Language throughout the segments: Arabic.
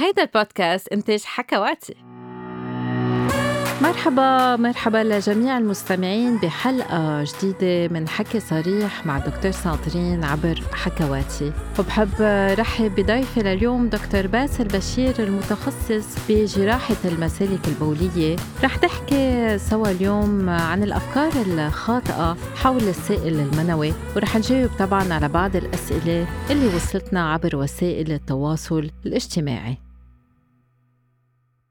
هيدا البودكاست إنتاج حكواتي. مرحبا مرحبا لجميع المستمعين بحلقة جديدة من حكي صريح مع دكتور ساندرين عبر حكواتي. وبحب رحب بضيفي لليوم دكتور باسل بشير المتخصص بجراحة المسالك البولية. رح تحكي سوا اليوم عن الأفكار الخاطئة حول السائل المنوي. ورح نجاوب طبعا على بعض الأسئلة اللي وصلتنا عبر وسائل التواصل الاجتماعي.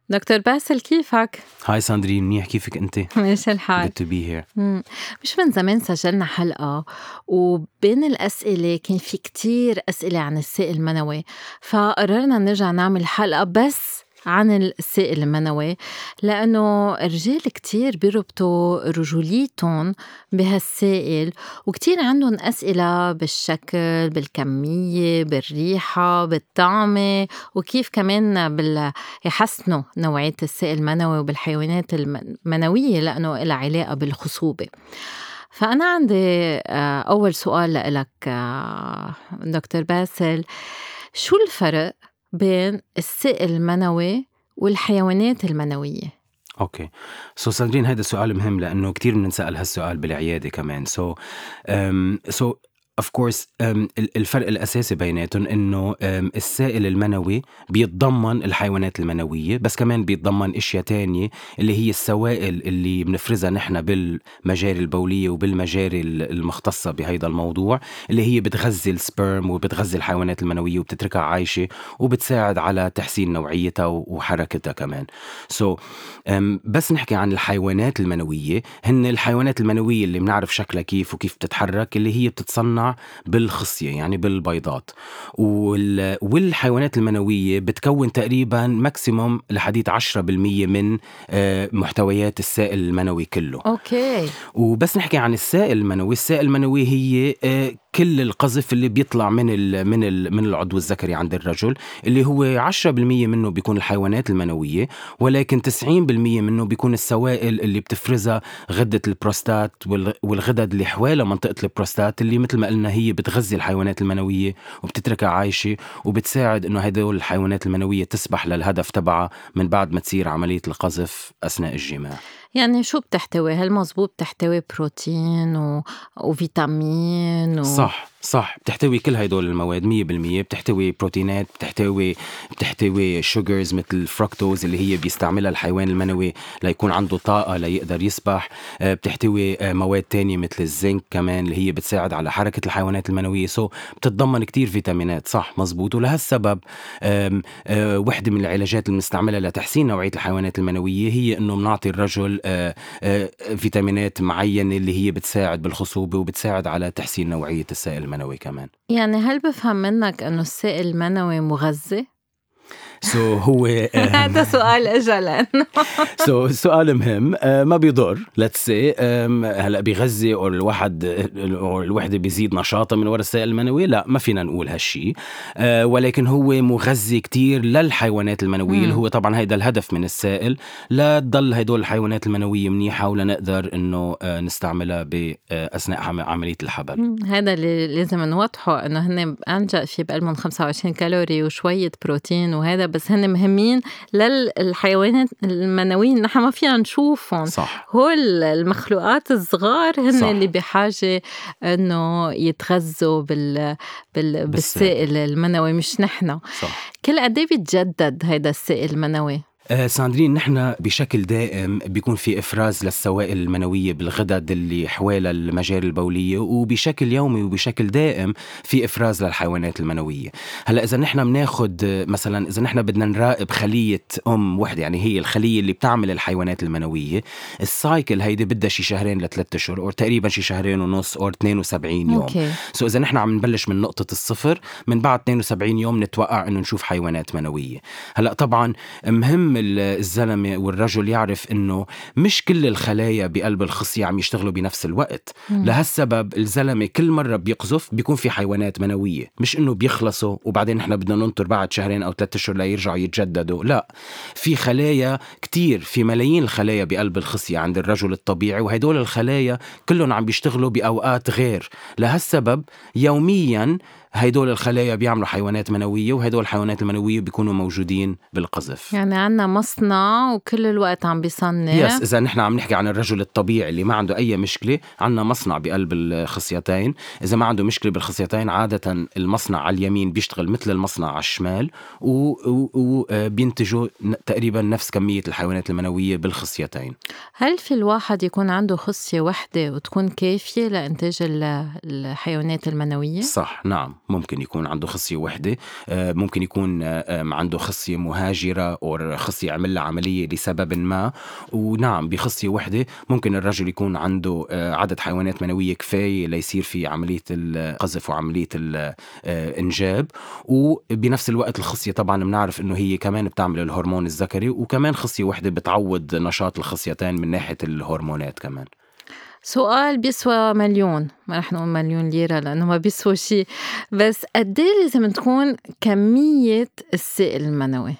دكتور باسل كيفك؟ هاي ساندرين منيح كيفك أنت؟ ماشي الحال Good to be here مم. مش من زمان سجلنا حلقة وبين الأسئلة كان في كتير أسئلة عن السائل المنوي فقررنا نرجع نعمل حلقة بس عن السائل المنوي لأنه الرجال كتير بيربطوا رجوليتهم بهالسائل وكتير عندهم أسئلة بالشكل بالكمية بالريحة بالطعمة وكيف كمان بال... يحسنوا نوعية السائل المنوي وبالحيوانات المنوية لأنه لها علاقة بالخصوبة. فأنا عندي آه، أول سؤال لك آه، دكتور باسل. شو الفرق بين السائل المنوي والحيوانات المنوية. Okay. So ساندرين هذا سؤال مهم لأنه كثير بنسال هالسؤال بالعيادة كمان. so so Of course الفرق الأساسي بيناتهم إنه السائل المنوي بيتضمن الحيوانات المنوية بس كمان بيتضمن أشياء تانية اللي هي السوائل اللي بنفرزها نحن بالمجاري البولية وبالمجاري المختصة بهيدا الموضوع اللي هي بتغذي ال sperm وبتغذي الحيوانات المنوية وبتتركها عايشة وبتساعد على تحسين نوعيتها وحركتها كمان. so so, بس نحكي عن الحيوانات المنوية هن الحيوانات المنوية اللي بنعرف شكلها كيف وكيف بتتحرك اللي هي بتتصنع بالخصية يعني بالبيضات. والحيوانات المنوية بتكون تقريبا maximum لحديت 10% من آه، محتويات السائل المنوي كله. Okay. وبس نحكي عن السائل المنوي. السائل المنوي هي آه، كل القذف اللي بيطلع من ال من ال من العضو الذكري عند الرجل اللي هو 10% منه بيكون الحيوانات المنوية ولكن 90% منه بيكون السوائل اللي بتفرزها غدة البروستات والغدد اللي حوالي منطقة البروستات اللي مثل ما قلنا هي بتغذي الحيوانات المنوية وبتتركها عايشة وبتساعد إنه هدول الحيوانات المنوية تسبح للهدف تبعها من بعد ما تصير عملية القذف أثناء الجماع. يعني شو بتحتوي؟ هل مزبوط بتحتوي بروتين و... وفيتامين و... صح صح. بتحتوي كل هدول المواد 100% بتحتوي بروتينات بتحتوي بتحتوي sugars مثل الفركتوز اللي هي بيستعملها الحيوان المنوي ليكون عنده طاقة ليقدر يسبح آه، بتحتوي آه، مواد تانية مثل الزنك كمان اللي هي بتساعد على حركة الحيوانات المنوية. سو بتتضمن كتير فيتامينات. صح مزبوط ولهالسبب آه، وحدة من العلاجات اللي بنستعملها لتحسين نوعية الحيوانات المنوية هي إنه بنعطي الرجل فيتامينات معينة اللي هي بتساعد بالخصوبة وبتساعد على تحسين نوعية السائل المنوي كمان يعني هل بفهم منك أنه السائل المنوي مغذي؟ so هو هذا سؤال اجى لأنه so سؤال مهم. uh, ما بيضر. let's see um, هلا بيغذي أو الواحد أو الوحدة بيزيد نشاطها من وراء السائل المنوي. لا ما فينا نقول هالشيء uh, ولكن هو مغذي كتير للحيوانات المنوية اللي هو طبعا هيدا الهدف من السائل. لا تضل هدول الحيوانات المنوية منيحة ولا نقدر إنه uh, نستعملها بأثناء عملية الحبل. هذا اللي لازم نوضحه إنه هن أنجا في بقلبهم 25 كالوري وشوية بروتين وهذا بس هن مهمين للحيوانات المنوية نحن ما فينا نشوفهم. صح. هو المخلوقات الصغار هن صح. اللي بحاجة إنه يتغذوا بال... بال... بالسائل. المنوي مش نحن. صح. كل قد إيه بيتجدد هيدا السائل المنوي؟ آه ساندرين نحن بشكل دائم بيكون في إفراز للسوائل المنوية بالغدد اللي حوالي المجاري البولية وبشكل يومي وبشكل دائم في إفراز للحيوانات المنوية. هلأ إذا نحن بناخذ مثلا إذا نحن بدنا نراقب خلية أم وحدة يعني هي الخلية اللي بتعمل الحيوانات المنوية ال cycle هيدي بدها شي شهرين لثلاث أشهر أو تقريبا شي شهرين ونص أو 72 يوم. okay. So إذا نحن عم نبلش من نقطة الصفر من بعد 72 يوم نتوقع إنه نشوف حيوانات منوية. هلأ طبعا مهم الزلمه والرجل يعرف إنه مش كل الخلايا بقلب الخصيه عم يشتغلوا بنفس الوقت. مم. لهالسبب الزلمة كل مرة بيقذف بيكون في حيوانات منوية مش إنه بيخلصوا وبعدين نحن بدنا ننطر بعد شهرين أو ثلاثة أشهر ليرجعوا يتجددوا لا. في خلايا كتير في ملايين الخلايا بقلب الخصيه عند الرجل الطبيعي وهدول الخلايا كلهم عم بيشتغلوا بأوقات غير. لهالسبب يوميا هيدول الخلايا بيعملوا حيوانات منوية وهدول الحيوانات المنوية بيكونوا موجودين بالقذف. يعني عنا مصنع وكل الوقت عم بيصنع. يس إذا نحن عم نحكي عن الرجل الطبيعي اللي ما عنده أي مشكلة عنا مصنع بقلب الخصيتين. إذا ما عنده مشكلة بالخصيتين عادة المصنع على اليمين بيشتغل مثل المصنع على الشمال وبينتجوا تقريبا نفس كمية الحيوانات المنوية بالخصيتين. هل في الواحد يكون عنده خصية وحدة وتكون كافية لإنتاج الحيوانات المنوية؟ صح نعم. ممكن يكون عنده خصية وحدة آه، ممكن يكون آه، عنده خصية مهاجرة أو خصية عمل لها عملية لسبب ما. ونعم بخصية وحدة ممكن الرجل يكون عنده آه، عدد حيوانات منوية كفاية ليصير في عملية القذف وعملية الانجاب وبنفس الوقت الخصية طبعا بنعرف إنه هي كمان بتعمل الهرمون الذكري وكمان خصية وحدة بتعوض نشاط الخصيتين من ناحية الهرمونات كمان. سؤال بيسوى مليون ما رح نقول مليون ليرة لأنه ما بيسوى شيء بس قد إيه لازم تكون كمية السائل المنوي؟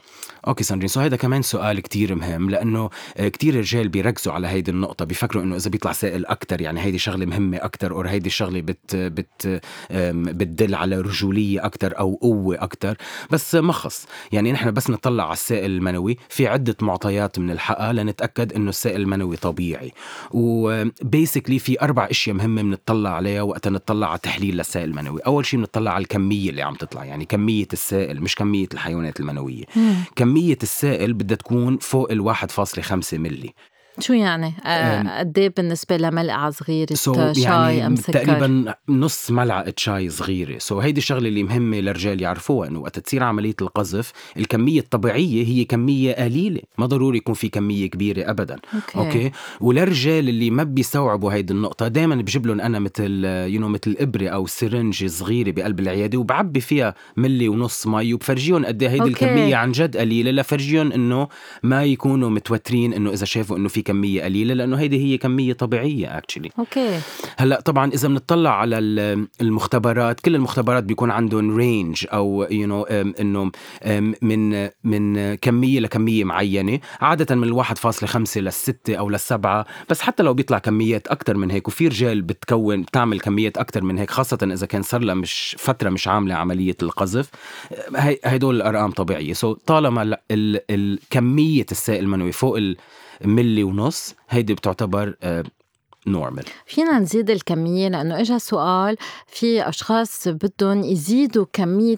okay ساندرين so هذا كمان سؤال كتير مهم لأنه كتير رجال بيركزوا على هيدي النقطة بيفكروا إنه إذا بيطلع سائل أكثر يعني هيدي شغلة مهمة أكثر أو هيدي الشغلة بت بت بتدل على رجولية أكثر أو قوة أكثر بس ما خص يعني نحن بس نطلع على السائل المنوي في عدة معطيات من الحقها لنتأكد إنه السائل المنوي طبيعي. وبيسكلي في أربع أشياء مهمة بنطلع عليها وقت نطلع على تحليل للسائل المنوي. أول شيء بنطلع على الكمية اللي عم تطلع يعني كمية السائل مش كمية الحيوانات المنوية. كمية السائل بدها تكون فوق ال 1.5 ملي شو يعني؟ آه، قد إيه بالنسبة لملعقه صغيرة so شاي يعني أم سكر؟ تقريبا نص ملعقة شاي صغيرة، so so هيدي الشغلة اللي مهمة للرجال يعرفوها إنه وقت تصير عملية القذف، الكمية الطبيعية هي كمية قليلة، ما ضروري يكون في كمية كبيرة ابدا. okay, okay؟ وللرجال اللي ما بيستوعبوا هيدي النقطة، دائما بجيب لهم أنا مثل you know مثل إبرة أو syringe صغيرة بقلب العيادة وبعبي فيها ملي ونص مي وبفرجيهم قد إيه هيدي. الكمية عن جد قليلة لفرجيهم إنه ما يكونوا متوترين إنه إذا شافوا إنه في كمية قليلة لأنه هيدي هي كمية طبيعية actually okay. هلأ طبعا إذا بنطلع على المختبرات كل المختبرات بيكون عندهم range أو you know إنه من من كمية لكمية معينة. عادة من الواحد فاصلة خمسة للستة أو للسبعة بس حتى لو بيطلع كميات أكثر من هيك وفي رجال بتكون بتعمل كميات أكثر من هيك خاصة إذا كان صار لها مش فترة مش عاملة عملية القذف هي هدول الأرقام طبيعية. so طالما الكميه السائل المنوي فوق ملي ونص. هيدي بتعتبر normal فينا نزيد الكمية لأنه إجا سؤال في أشخاص بدهم يزيدوا كمية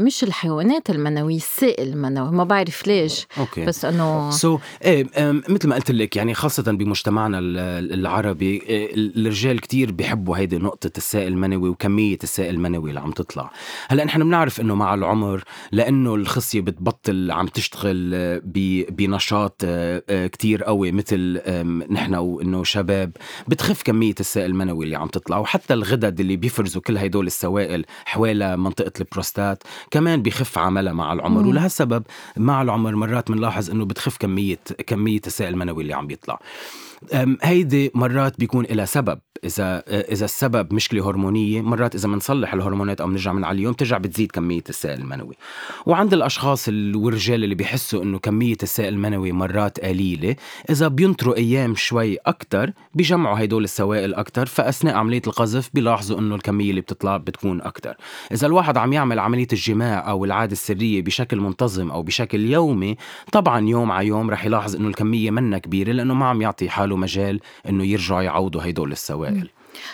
مش الحيوانات المنوية السائل المنوي. ما بعرف ليش okay. بس أنه سو so, إيه مثل ما قلت لك يعني خاصة بمجتمعنا العربي إيه، الرجال كتير بيحبوا هيدي نقطة السائل المنوي وكمية السائل المنوي اللي عم تطلع. هلأ نحن بنعرف إنه مع العمر لأنه الخصية بتبطل عم تشتغل آه، بنشاط آه، آه، كتير قوي مثل نحن وإنه شباب. بتخف كمية السائل المنوي اللي عم تطلع وحتى الغدد اللي بيفرزوا كل هدول السوائل حوالي منطقة البروستات كمان بيخف عملها مع العمر. ولهالسبب مع العمر مرات بنلاحظ إنه بتخف كمية كمية السائل المنوي اللي عم بيطلع. هيدي مرات بيكون لها سبب. إذا إذا السبب مشكله هرمونيه مرات إذا بنصلح الهرمونات أو بنرجع من على اليوم ترجع بتزيد كمية السائل المنوي. وعند الأشخاص والرجال اللي بيحسوا إنه كمية السائل المنوي مرات قليلة إذا بينطروا أيام شوي أكثر بيجمعوا هدول السوائل أكثر فأثناء عملية القذف بيلاحظوا إنه الكمية اللي بتطلع بتكون أكثر إذا الواحد عم يعمل عملية الجماع أو العادة السرية بشكل منتظم أو بشكل يومي طبعا يوم على يوم رح يلاحظ إنه الكمية منا كبيرة لأنه ما عم يعطي حاله مجال إنه يرجعوا يعوضوا هدول السوائل.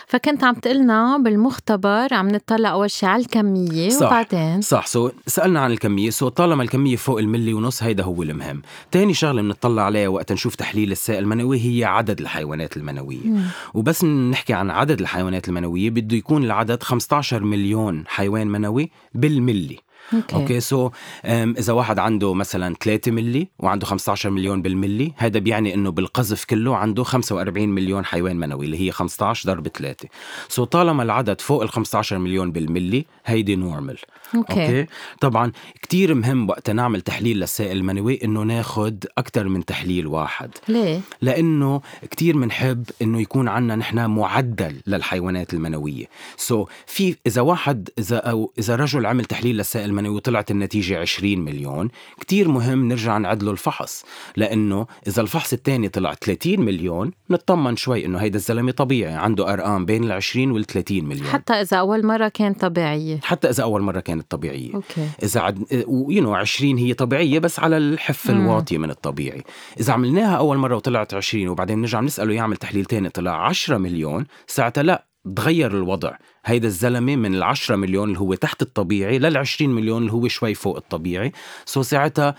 فكنت عم تقلنا بالمختبر عم نطلع أول شيء على الكمية صح وبعدين؟ صح. so سألنا عن الكمية. so طالما الكمية فوق الملي ونص هيدا هو المهم. تاني شغلة بنطلع عليها وقت نشوف تحليل السائل المنوي هي عدد الحيوانات المنوية. مم. وبس نحكي عن عدد الحيوانات المنوية بده يكون العدد 15 مليون حيوان منوي بالملي. okay, okay so إذا واحد عنده مثلا 3 ملي وعنده 15 مليون بالملي هذا بيعني إنه بالقذف كله عنده 45 مليون حيوان منوي اللي هي 15 ضرب 3 so طالما العدد فوق ال 15 مليون بالملي هيدي normal okay. Okay؟ طبعا كتير مهم وقت نعمل تحليل للسائل المنوي إنه ناخد أكثر من تحليل واحد. ليه؟ لإنه كتير بنحب إنه يكون عندنا نحن معدل للحيوانات المنوية. so so في إذا واحد إذا أو إذا رجل عمل تحليل للسائل المنوي وطلعت النتيجة 20 مليون. كتير مهم نرجع نعدله الفحص لأنه إذا الفحص الثاني طلع 30 مليون نطمن شوي إنه هيدا الزلمة طبيعي عنده أرقام بين ال 20 وال 30 مليون. حتى إذا أول مرة كانت طبيعية. حتى إذا أول مرة كانت طبيعية. okay. إذا عد you know 20 هي طبيعية بس على الحفة الواطية من الطبيعي. إذا عملناها أول مرة وطلعت 20 وبعدين نرجع نسأله يعمل تحليل تاني طلع 10 مليون ساعتها لا تغير الوضع. هيدا الزلمة من العشرة مليون اللي هو تحت الطبيعي للعشرين مليون اللي هو شوي فوق الطبيعي. so ساعتها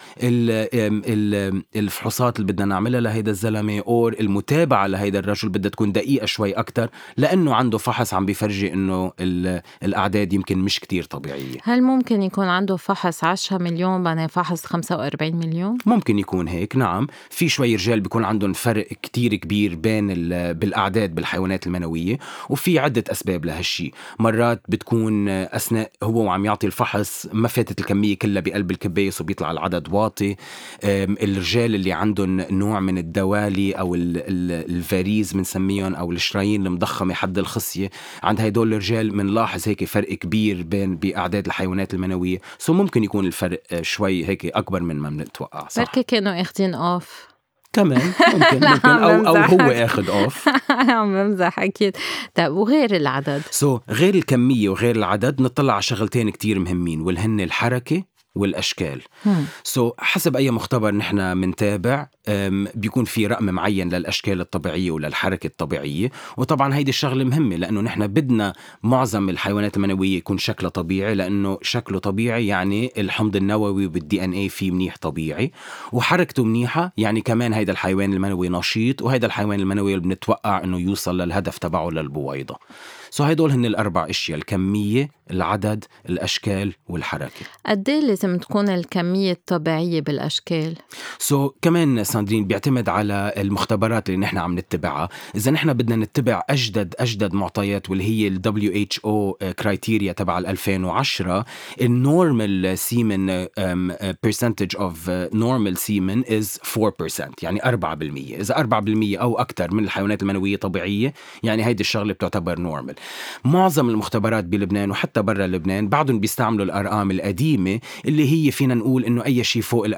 الفحوصات اللي بدنا نعملها لهيدا الزلمة أو المتابعة لهيدا الرجل بدها تكون دقيقة شوي أكتر لأنه عنده فحص عم بيفرجي إنه الأعداد يمكن مش كتير طبيعية. هل ممكن يكون عنده فحص 10 مليون بعدين فحص 45 مليون؟ ممكن يكون هيك نعم. في شوي رجال بيكون عندهم فرق كتير كبير بين بالأعداد بالحيوانات المنوية وفي عدة أسباب لهالشي. مرات بتكون أثناء هو وعم يعطي الفحص ما فاتت الكمية كلها بقلب الكبايس وبيطلع العدد واطي. الرجال اللي عندهم نوع من الدوالي أو الفاريز بنسميهم أو الشرايين المضخمة حد الخصية عند هدول الرجال بنلاحظ هيك فرق كبير بين بأعداد الحيوانات المنوية. so ممكن يكون الفرق شوي هيك أكبر من ما بنتوقع صح؟ بركي كانوا اخذين off كمان ممكن ممكن. أو أو هو آخذ off عم بمزح أكيد. طيب وغير العدد؟ so so, غير الكمية وغير العدد نطلع على شغلتين كتير مهمين والهن الحركة والأشكال. so so, حسب أي مختبر نحن منتابع بيكون في رقم معين للأشكال الطبيعية وللحركة الطبيعية. وطبعا هيدي الشغلة مهمة لأنه نحن بدنا معظم الحيوانات المنوية يكون شكلها طبيعي لأنه شكله طبيعي يعني الحمض النووي بال DNA فيه منيح طبيعي. وحركته منيحة يعني كمان هيدا الحيوان المنوي نشيط وهيدا الحيوان المنوي اللي بنتوقع إنه يوصل للهدف تبعه للبويضة. so هيدول هن الأربع أشياء الكمية العدد الأشكال والحركة. قد إيه لازم تكون الكمية الطبيعية بالأشكال؟ so, كمان ساندرين بيعتمد على المختبرات اللي نحن عم نتبعها. إذا نحن بدنا نتبع أجدد أجدد معطيات واللي هي ال WHO criteria تبع 2010 ال normal semen percentage of normal semen is 4% يعني 4% إذا 4% أو أكثر من الحيوانات المنوية طبيعية يعني هيدي الشغلة بتعتبر normal معظم المختبرات بلبنان وحتى برا لبنان بعدهم بيستعملوا الأرقام القديمة اللي هي فينا نقول إنه أي شيء فوق ال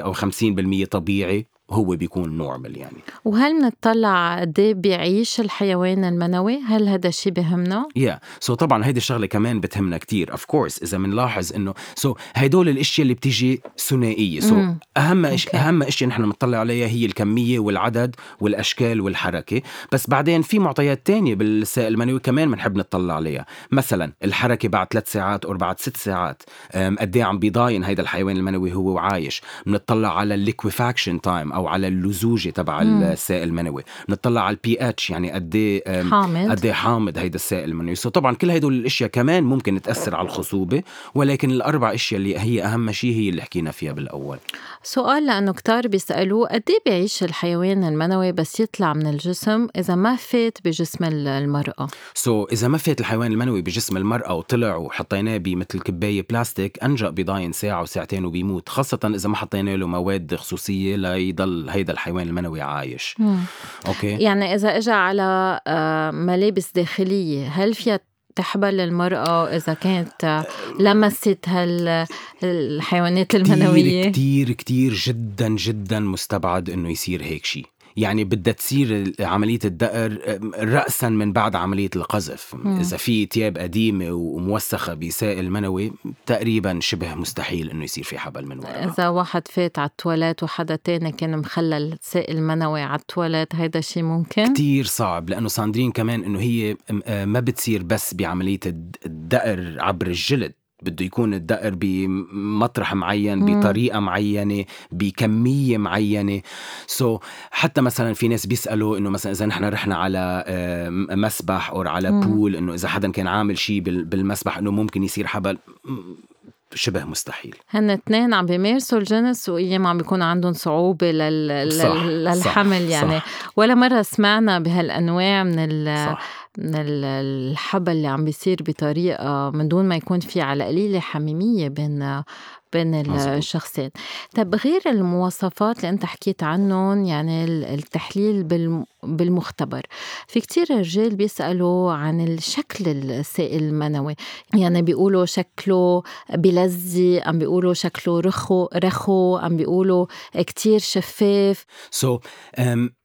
40% أو 50% طبيعي. هو بيكون normal يعني. وهل بنطلع قد إيه بيعيش الحيوان المنوي؟ هل هذا الشيء بهمنا؟ yeah. so طبعا هيدي الشغلة كمان بتهمنا كتير. of course إذا بنلاحظ إنه so هدول الأشياء اللي بتيجي ثنائية. so أهم إش... أهم اشياء نحن بنطلع عليها هي الكمية والعدد والأشكال والحركة. بس بعدين في معطيات تانية بالسائل المنوي كمان بنحب نطلع عليها. مثلا الحركة بعد ثلاث ساعات أو بعد ست ساعات. قد إيه عم بيضاين هيدا الحيوان المنوي هو عايش بنطلع على ال liquefaction time أو على اللزوجة تبع السائل المنوي. بنطلع على البي اتش يعني قد إيه حامض. قد إيه حامض هيدا السائل المنوي. so طبعا كل هدول الأشياء كمان ممكن تأثر على الخصوبة ولكن الأربع أشياء اللي هي أهم شيء هي اللي حكينا فيها بالأول. سؤال لأنه كتار بيسألوه قد إيه بيعيش الحيوان المنوي بس يطلع من الجسم إذا ما فات بجسم المرأة؟ so, إذا ما فات الحيوان المنوي بجسم المرأة وطلع وحطيناه بمثل كباية بلاستيك انجا بضاين ساعة وساعتين وبيموت خاصة إذا ما حطينا له مواد خصوصية ليضل هيدا الحيوان المنوي عايش. مم. okay؟ يعني إذا اجى على ملابس داخلية هل فيها تحبل المرأة إذا كانت لمست هالحيوانات المنوية؟ كتير كتير جدا جدا مستبعد إنه يصير هيك شيء يعني بدها تصير عملية الدقر رأسا من بعد عملية القذف مم. إذا في تياب قديمة وموسخة بسائل منوي تقريبا شبه مستحيل إنه يصير في حبل من وراء إذا واحد فات على التواليت وحدا تاني كان مخلل سائل منوي على التواليت هيدا شيء ممكن؟ كتير صعب لأنه ساندرين كمان إنه هي ما بتصير بس بعملية الدقر عبر الجلد بده يكون الدقر بمطرح معين بطريقة معينة بكمية معينة. سو so, حتى مثلا في ناس بيسألوا إنه مثلا إذا نحن رحنا على مسبح أو على بول إنه إذا حدا كان عامل شيء بالمسبح إنه ممكن يصير حبل. شبه مستحيل. هن اثنين عم بيمارسوا الجنس وإيام عم بيكون عندهم صعوبة لل... صح للحمل صح يعني. صح. ولا مرة سمعنا بهالأنواع من ال... صح. الحبل اللي عم بيصير بطريقة من دون ما يكون في على قليلة حميمية بين بين الشخصين. طب غير المواصفات اللي انت حكيت عنهم يعني التحليل بالمختبر في كتير رجال بيسألوا عن الشكل السائل المنوي. يعني بيقولوا شكله بلزي عم بيقولوا شكله رخو رخو عم بيقولوا كتير شفاف. So, um,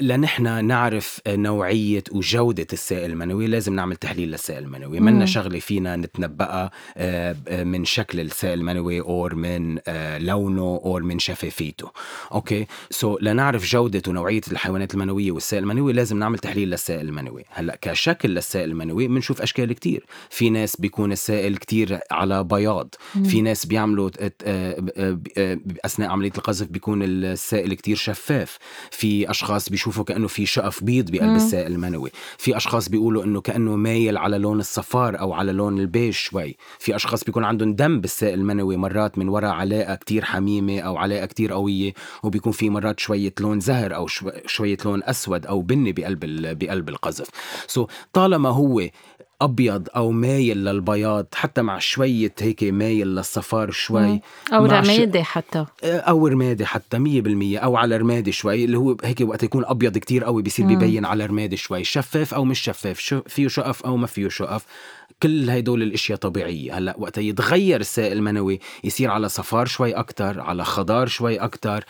لنحن نعرف نوعية وجودة السائل المنوي لازم نعمل تحليل للسائل المنوي. منا شغلة فينا نتنبأها آه، من شكل السائل المنوي أو من لونه أو من شفافيته. okay؟ so, لنعرف جودة ونوعية الحيوانات المنوية والسائل المنوي لازم نعمل تحليل للسائل المنوي. هلأ كشكل للسائل المنوي بنشوف أشكال كتير. في ناس بيكون السائل كتير على بياض. مم. في ناس بيعملوا أثناء عملية القذف بيكون السائل كتير شفاف. في أشخاص بيشوفوا بيشوفوا كأنه في شقف بيض بقلب السائل المنوي. في أشخاص بيقولوا إنه كأنه مايل على لون الصفار أو على لون البيج شوي. في أشخاص بيكون عندهم دم بالسائل المنوي مرات من وراء علاقة كتير حميمة أو علاقة كتير قوية وبيكون في مرات شوية لون زهر أو شوية لون أسود أو بني بقلب بقلب القذف. so, طالما هو أبيض أو مايل للبياض حتى مع شوية هيك مايل للصفار شوي. أو رمادي حتى. أو رمادي حتى 100% أو على رمادي شوي اللي هو هيك وقت يكون أبيض كتير قوي بيصير ببين على رمادي شوي. شفاف أو مش شفاف فيه شقف أو ما فيه شقف. كل هدول الإشياء طبيعية. هلأ وقت يتغير السائل المنوي يصير على صفار شوي أكثر على خضار شوي أكثر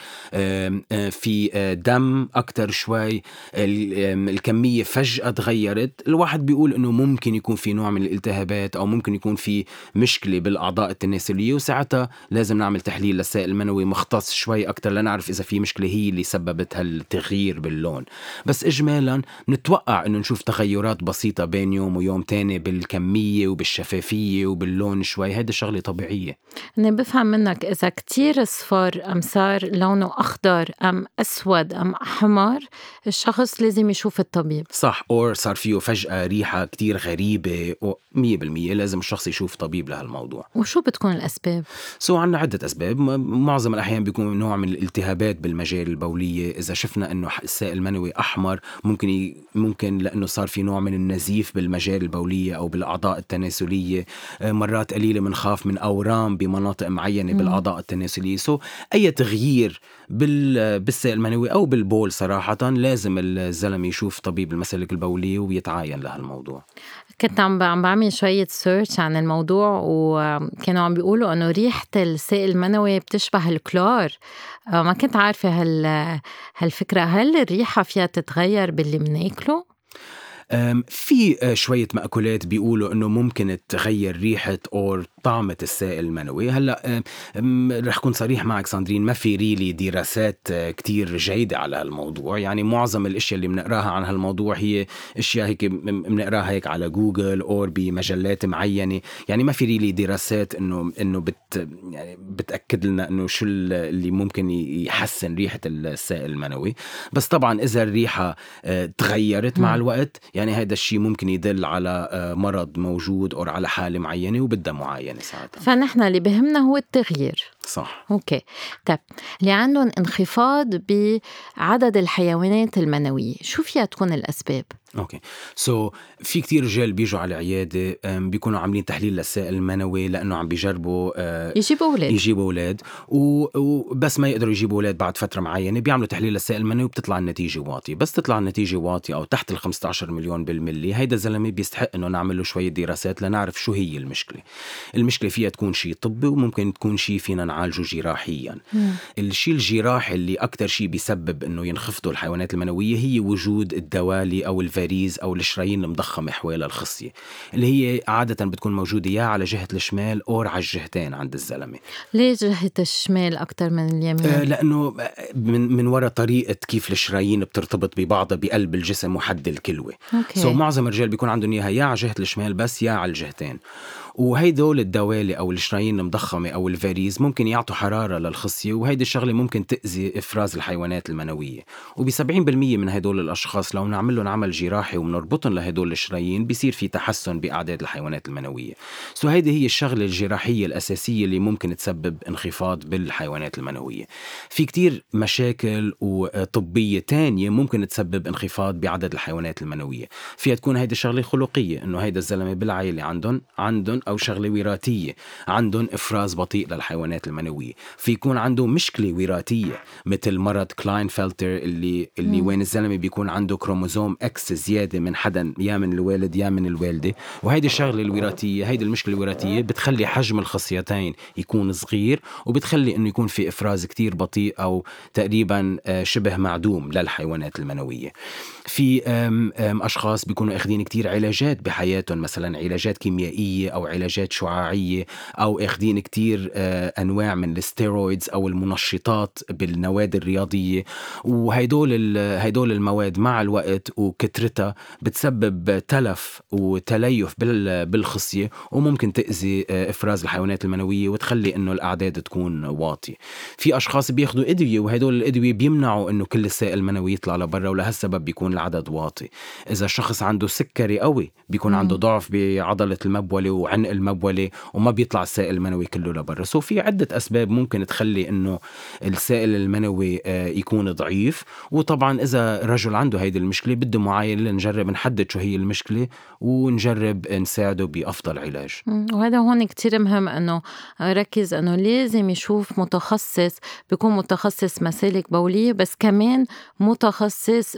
في دم أكثر شوي الكمية فجأة تغيرت. الواحد بيقول إنه ممكن يكون في نوع من الالتهابات أو ممكن يكون في مشكلة بالأعضاء التناسلية وساعتها لازم نعمل تحليل للسائل المنوي مختص شوي أكثر لنعرف إذا في مشكلة هي اللي سببت هالتغيير باللون. بس اجمالا نتوقع إنه نشوف تغيرات بسيطة بين يوم ويوم تاني بالكمية بالكمية وبالشفافية وباللون شوي هيدي شغلة طبيعية. أنا بفهم منك إذا كتير صفار أم صار لونه أخضر أم أسود أم أحمر الشخص لازم يشوف الطبيب. صح أو صار فيه فجأة ريحة كتير غريبة مية بالمية لازم الشخص يشوف طبيب لهالموضوع. وشو بتكون الأسباب؟ سو عنا عدة أسباب. معظم الأحيان بيكون نوع من الالتهابات بالمجال البولية. إذا شفنا إنه السائل المنوي أحمر ممكن ي... ممكن لأنه صار في نوع من النزيف بالمجال البولية أو بالأعضاء. الأعضاء التناسلية. آه، مرات قليلة بنخاف من أورام بمناطق معينة بالأعضاء التناسلية. so أي تغيير بالسائل المنوي أو بالبول صراحة لازم الزلمة يشوف طبيب المسالك البولية ويتعاين لهالموضوع. كنت عم عم بعمل شوية search عن الموضوع وكانوا عم بيقولوا إنه ريحة السائل المنوي بتشبه الكلور. آه، ما كنت عارفة هال هالفكرة. هل الريحة فيها تتغير باللي بناكله؟ في آه، شوية مأكولات بيقولوا إنه ممكن تغير ريحة أو طعمة السائل المنوي. هلا رح كون صريح معك ساندرين ما في really دراسات آه، كتير جيدة على هالموضوع. يعني معظم الأشياء اللي بنقراها عن هالموضوع هي أشياء هيك بنقراها هيك على جوجل أو بمجلات معينة. يعني ما في really دراسات إنه إنه بت يعني بتأكد لنا إنه شو اللي ممكن يحسن ريحة السائل المنوي. بس طبعا إذا الريحة آه، تغيرت مع الوقت يعني هذا الشيء ممكن يدل على آه، مرض موجود أو على حالة معينة وبدها معاينة. معينه ساعتها. فنحن اللي بهمنا هو التغيير. صح. okay. طيب اللي عندهم انخفاض بعدد الحيوانات المنوية شو فيها تكون الأسباب؟ okay. so, في كتير رجال بيجوا على العيادة بيكونوا عاملين تحليل للسائل المنوي لأنه عم بيجربوا آه، يجيبوا أولاد. يجيبوا أولاد. وبس ما يقدروا يجيبوا أولاد بعد فترة معينة بيعملوا تحليل للسائل المنوي وبتطلع النتيجة واطية. بس تطلع النتيجة واطية أو تحت ال 15 مليون بالملي هيدا الزلمة بيستحق إنه نعمل له شوية دراسات لنعرف شو هي المشكلة. المشكلة فيها تكون شيء طبي وممكن تكون شيء فينا نعالجه جراحيا. الشيء الجراحي اللي أكثر شيء بيسبب إنه ينخفضوا الحيوانات المنوية هي وجود الدوالي أو الفاريز أو الشرايين المضخمة حوالي الخصية اللي هي عادة بتكون موجودة يا على جهة الشمال أو على الجهتين عند الزلمة. ليه جهة الشمال أكثر من اليمين؟ آه لأنه من من وراء طريقة كيف الشرايين بترتبط ببعضها بقلب الجسم وحد الكلوة. so معظم الرجال بيكون عندهم إياها يا على جهة الشمال بس يا على الجهتين. وهيدول الدوالي أو الشرايين المضخمة أو ال varices ممكن يعطوا حرارة للخصية وهيدي الشغلة ممكن تأذي إفراز الحيوانات المنوية. وب 70% من هدول الأشخاص لو نعمل لهم عمل جراحي وبنربطهم لهدول الشرايين بيصير في تحسن بأعداد الحيوانات المنوية. so هيدي هي الشغلة الجراحية الأساسية اللي ممكن تسبب انخفاض بالحيوانات المنوية. في كتير مشاكل طبية تانية ممكن تسبب انخفاض بعدد الحيوانات المنوية. فيها تكون هيدي الشغلة خلقية إنه هيدا الزلمة بالعائله عندهم عندهم أو شغلة وراثية. عندهم إفراز بطيء للحيوانات المنوية. في يكون عنده مشكلة وراثية مثل مرض كلاين فلتر اللي اللي مم. وين الزلمة بيكون عنده كروموزوم X زيادة من حدا يا من الوالد يا من الوالدة. وهيدي الشغلة الوراثية هيدي المشكلة الوراثية بتخلي حجم الخصيتين يكون صغير وبتخلي إنه يكون في إفراز كتير بطيء أو تقريبا آه، شبه معدوم للحيوانات المنوية. في أشخاص بيكونوا أخذين كتير علاجات بحياتهم مثلا علاجات كيميائية أو علاجات شعاعية أو أخذين كتير آه، أنواع من الستيرويدز أو المنشطات بالنوادي الرياضية. وهيدول هيدول المواد مع الوقت وكترتها بتسبب تلف وتليف بالخصية وممكن تأذي آه، إفراز الحيوانات المنوية وتخلي إنه الأعداد تكون واطية. في أشخاص بياخذوا أدوية وهدول الأدوية بيمنعوا إنه كل السائل المنوي يطلع لبرا ولهالسبب بيكون العدد واطي. إذا الشخص عنده سكري قوي بيكون مم. عنده ضعف بعضلة المبولة وعنق المبولة وما بيطلع السائل المنوي كله لبرا. so في عدة أسباب ممكن تخلي إنه السائل المنوي آه، يكون ضعيف. وطبعا إذا رجل عنده هيدي المشكلة بده معاينه لنجرب نحدد شو هي المشكلة ونجرب نساعده بأفضل علاج. وهذا هون كتير مهم إنه ركز إنه لازم يشوف متخصص بيكون متخصص مسالك بولية بس كمان متخصص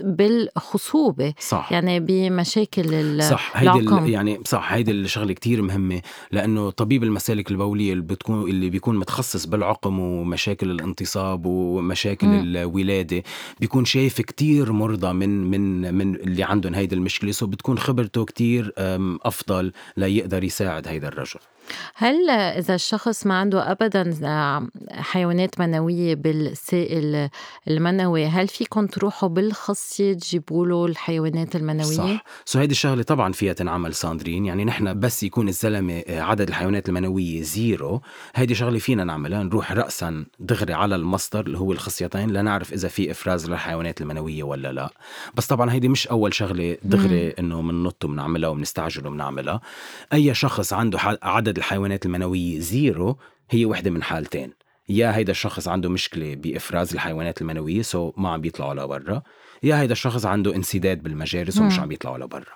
بالخصوبه صح. يعني بمشاكل صح هيدي يعني صح هيدي الشغلة كتير مهمة لأنه طبيب المسالك البولية اللي بتكون اللي بيكون متخصص بالعقم ومشاكل الانتصاب ومشاكل م. الولادة بيكون شايف كتير مرضى من من من اللي عندهم هيدي المشكلة so بتكون خبرته كتير أفضل ليقدر يساعد هيدا الرجل. هل إذا الشخص ما عنده أبدا حيوانات منوية بالسائل المنوي هل فيكم تروحوا بالخصية تجيبوا له الحيوانات المنوية؟ صح. so هيدي الشغلة طبعا فيها تنعمل ساندرين. يعني نحن بس يكون الزلمة آه، عدد الحيوانات المنوية زيرو. هيدي شغلة فينا نعملها نروح رأسا دغري على المصدر اللي هو الخصيتين لنعرف إذا في إفراز للحيوانات المنوية ولا لا. بس طبعا هيدي مش أول شغلة دغري إنه بننط وبنعملها وبنستعجل وبنعملها أي شخص عنده عدد عدد الحيوانات المنوية زيرو هي وحدة من حالتين. يا هيدا الشخص عنده مشكلة بإفراز الحيوانات المنوية so ما عم بيطلعوا لبرا. يا هيدا الشخص عنده انسداد بالمجاري ومش عم بيطلعوا لبرا.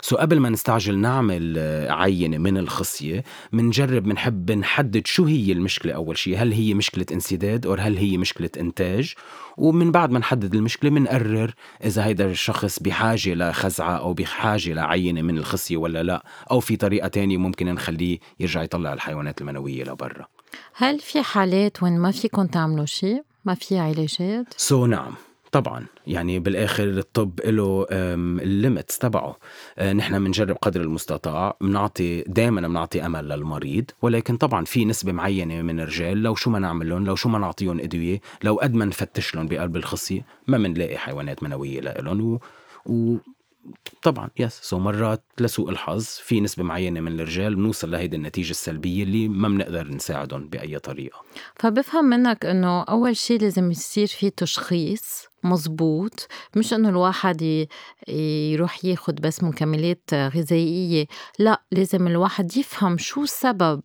so قبل ما نستعجل نعمل آه، عينة من الخصية بنجرب بنحب نحدد شو هي المشكلة أول شيء هل هي مشكلة انسداد أو هل هي مشكلة إنتاج ومن بعد ما نحدد المشكلة بنقرر إذا هيدا الشخص بحاجة لخزعة أو بحاجة لعينة من الخصية ولا لا أو في طريقة تانية ممكن نخليه يرجع يطلع الحيوانات المنوية لبرا هل في حالات وين ما فيكم تعملوا شيء؟ ما في علاجات؟ so, نعم طبعا يعني بالآخر الطب له ال limits تبعه. آه، نحن بنجرب قدر المستطاع بنعطي دائما بنعطي أمل للمريض ولكن طبعا في نسبة معينة من الرجال لو شو ما نعمل لهم لو شو ما نعطيهم أدوية لو قد ما نفتش لهم بقلب الخصيه ما بنلاقي حيوانات منوية لهم و... و... طبعا yes so مرات لسوء الحظ في نسبة معينة من الرجال بنوصل لهيدي النتيجة السلبية اللي ما بنقدر نساعدهم بأي طريقة. فبفهم منك إنه أول شيء لازم يصير في تشخيص مزبوط مش إنه الواحد يروح ياخد بس مكملات غذائية لا لازم الواحد يفهم شو سبب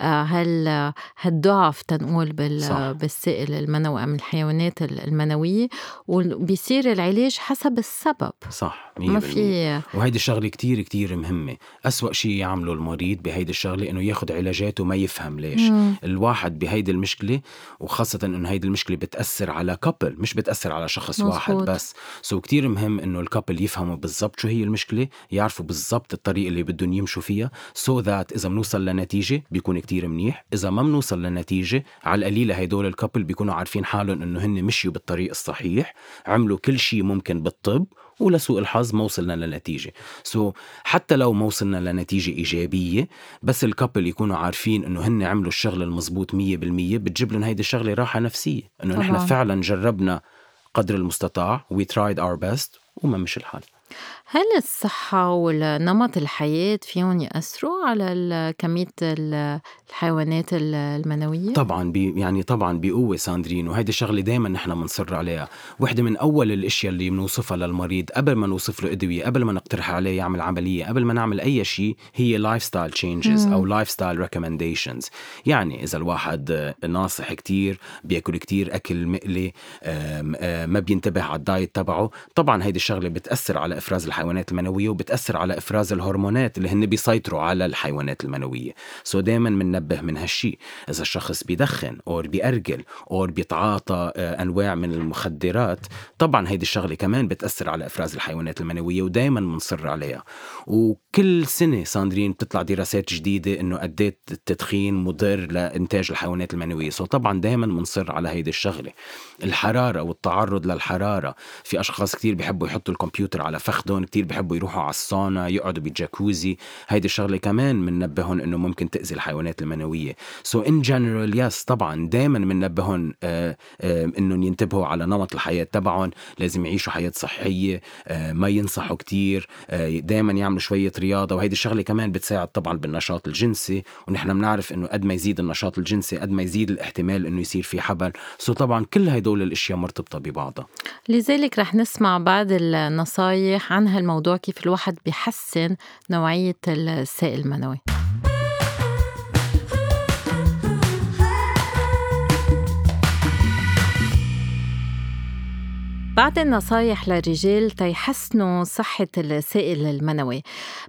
آه، هال هالضعف تنقول بال بالسائل المنوي من الحيوانات المنوية وبيصير العلاج حسب السبب. صح ما في وهيدي الشغلة كتير كتير مهمة. أسوأ شيء يعمله المريض بهيدي الشغلة إنه ياخد علاجات وما يفهم ليش. مم. الواحد بهيدي المشكلة وخاصة إنه هيدي المشكلة بتأثر على couple مش بتأثر على شخص مزبوط. واحد بس. so كتير مهم إنه ال couple يفهموا بالضبط شو هي المشكلة يعرفوا بالضبط الطريقة اللي بدهم يمشوا فيها. so that إذا بنوصل لنتيجة بيكون كتير منيح. إذا ما بنوصل لنتيجة على القليلة هدول ال couple بيكونوا عارفين حالهم إنه هن مشيوا بالطريق الصحيح عملوا كل شيء ممكن بالطب ولسوء الحظ ما وصلنا لنتيجة. سو so, حتى لو ما وصلنا لنتيجة إيجابية بس الكابل يكونوا عارفين إنه هن عملوا الشغل المزبوط مية بالمية بتجيب لهم هيدي الشغلة راحة نفسية. إنه نحن فعلا جربنا قدر المستطاع. We tried our best. وما مش الحال. هل الصحة والنمط الحياة فيهم يأثروا على كمية الحيوانات المنوية؟ طبعا بي يعني طبعا بقوة ساندرين وهيدي الشغلة دايما نحن بنصر عليها، وحدة من أول الأشياء اللي بنوصفها للمريض قبل ما نوصف له أدوية، قبل ما نقترح عليه يعمل عملية، قبل ما نعمل أي شيء هي lifestyle changes أو lifestyle recommendations، يعني إذا الواحد ناصح كتير بيأكل كتير أكل مقلي ما بينتبه على ال diet تبعه، طبعا هيدي الشغلة بتأثر على إفراز الحيوانات المنوية وبتأثر على إفراز الهرمونات اللي هن بيسيطروا على الحيوانات المنوية. so دايما بننبه من هالشي. إذا الشخص بيدخن أو بيأرجل أو بيتعاطى آه، أنواع من المخدرات طبعا هيدي الشغلة كمان بتأثر على إفراز الحيوانات المنوية ودايما بنصر عليها. وكل سنة ساندرين بتطلع دراسات جديدة إنه قد إيه التدخين مضر لإنتاج الحيوانات المنوية. so طبعا دايما بنصر على هيدي الشغلة. الحرارة والتعرض للحرارة في أشخاص كتير بيحبوا يحطوا الكمبيوتر على فخدهم كتير بيحبوا يروحوا على الساونا يقعدوا بالجاكوزي. هيدي الشغلة كمان بننبههم إنه ممكن تأذي الحيوانات المنوية. so in general yes طبعا دائما بننبههم آه، آه، إنهم ينتبهوا على نمط الحياة تبعهم. لازم يعيشوا حياة صحية آه، ما ينصحوا كتير دائما يعملوا شوية رياضه وهيدي الشغلة كمان بتساعد طبعا بالنشاط الجنسي ونحن بنعرف إنه قد ما يزيد النشاط الجنسي قد ما يزيد الاحتمال إنه يصير في حبل. so طبعا كل هدول الأشياء مرتبطة ببعضها. لذلك رح نسمع بعض النصايح عن هالموضوع كيف الواحد بيحسن نوعية السائل المنوي. بعد النصايح للرجال تيحسنوا صحة السائل المنوي.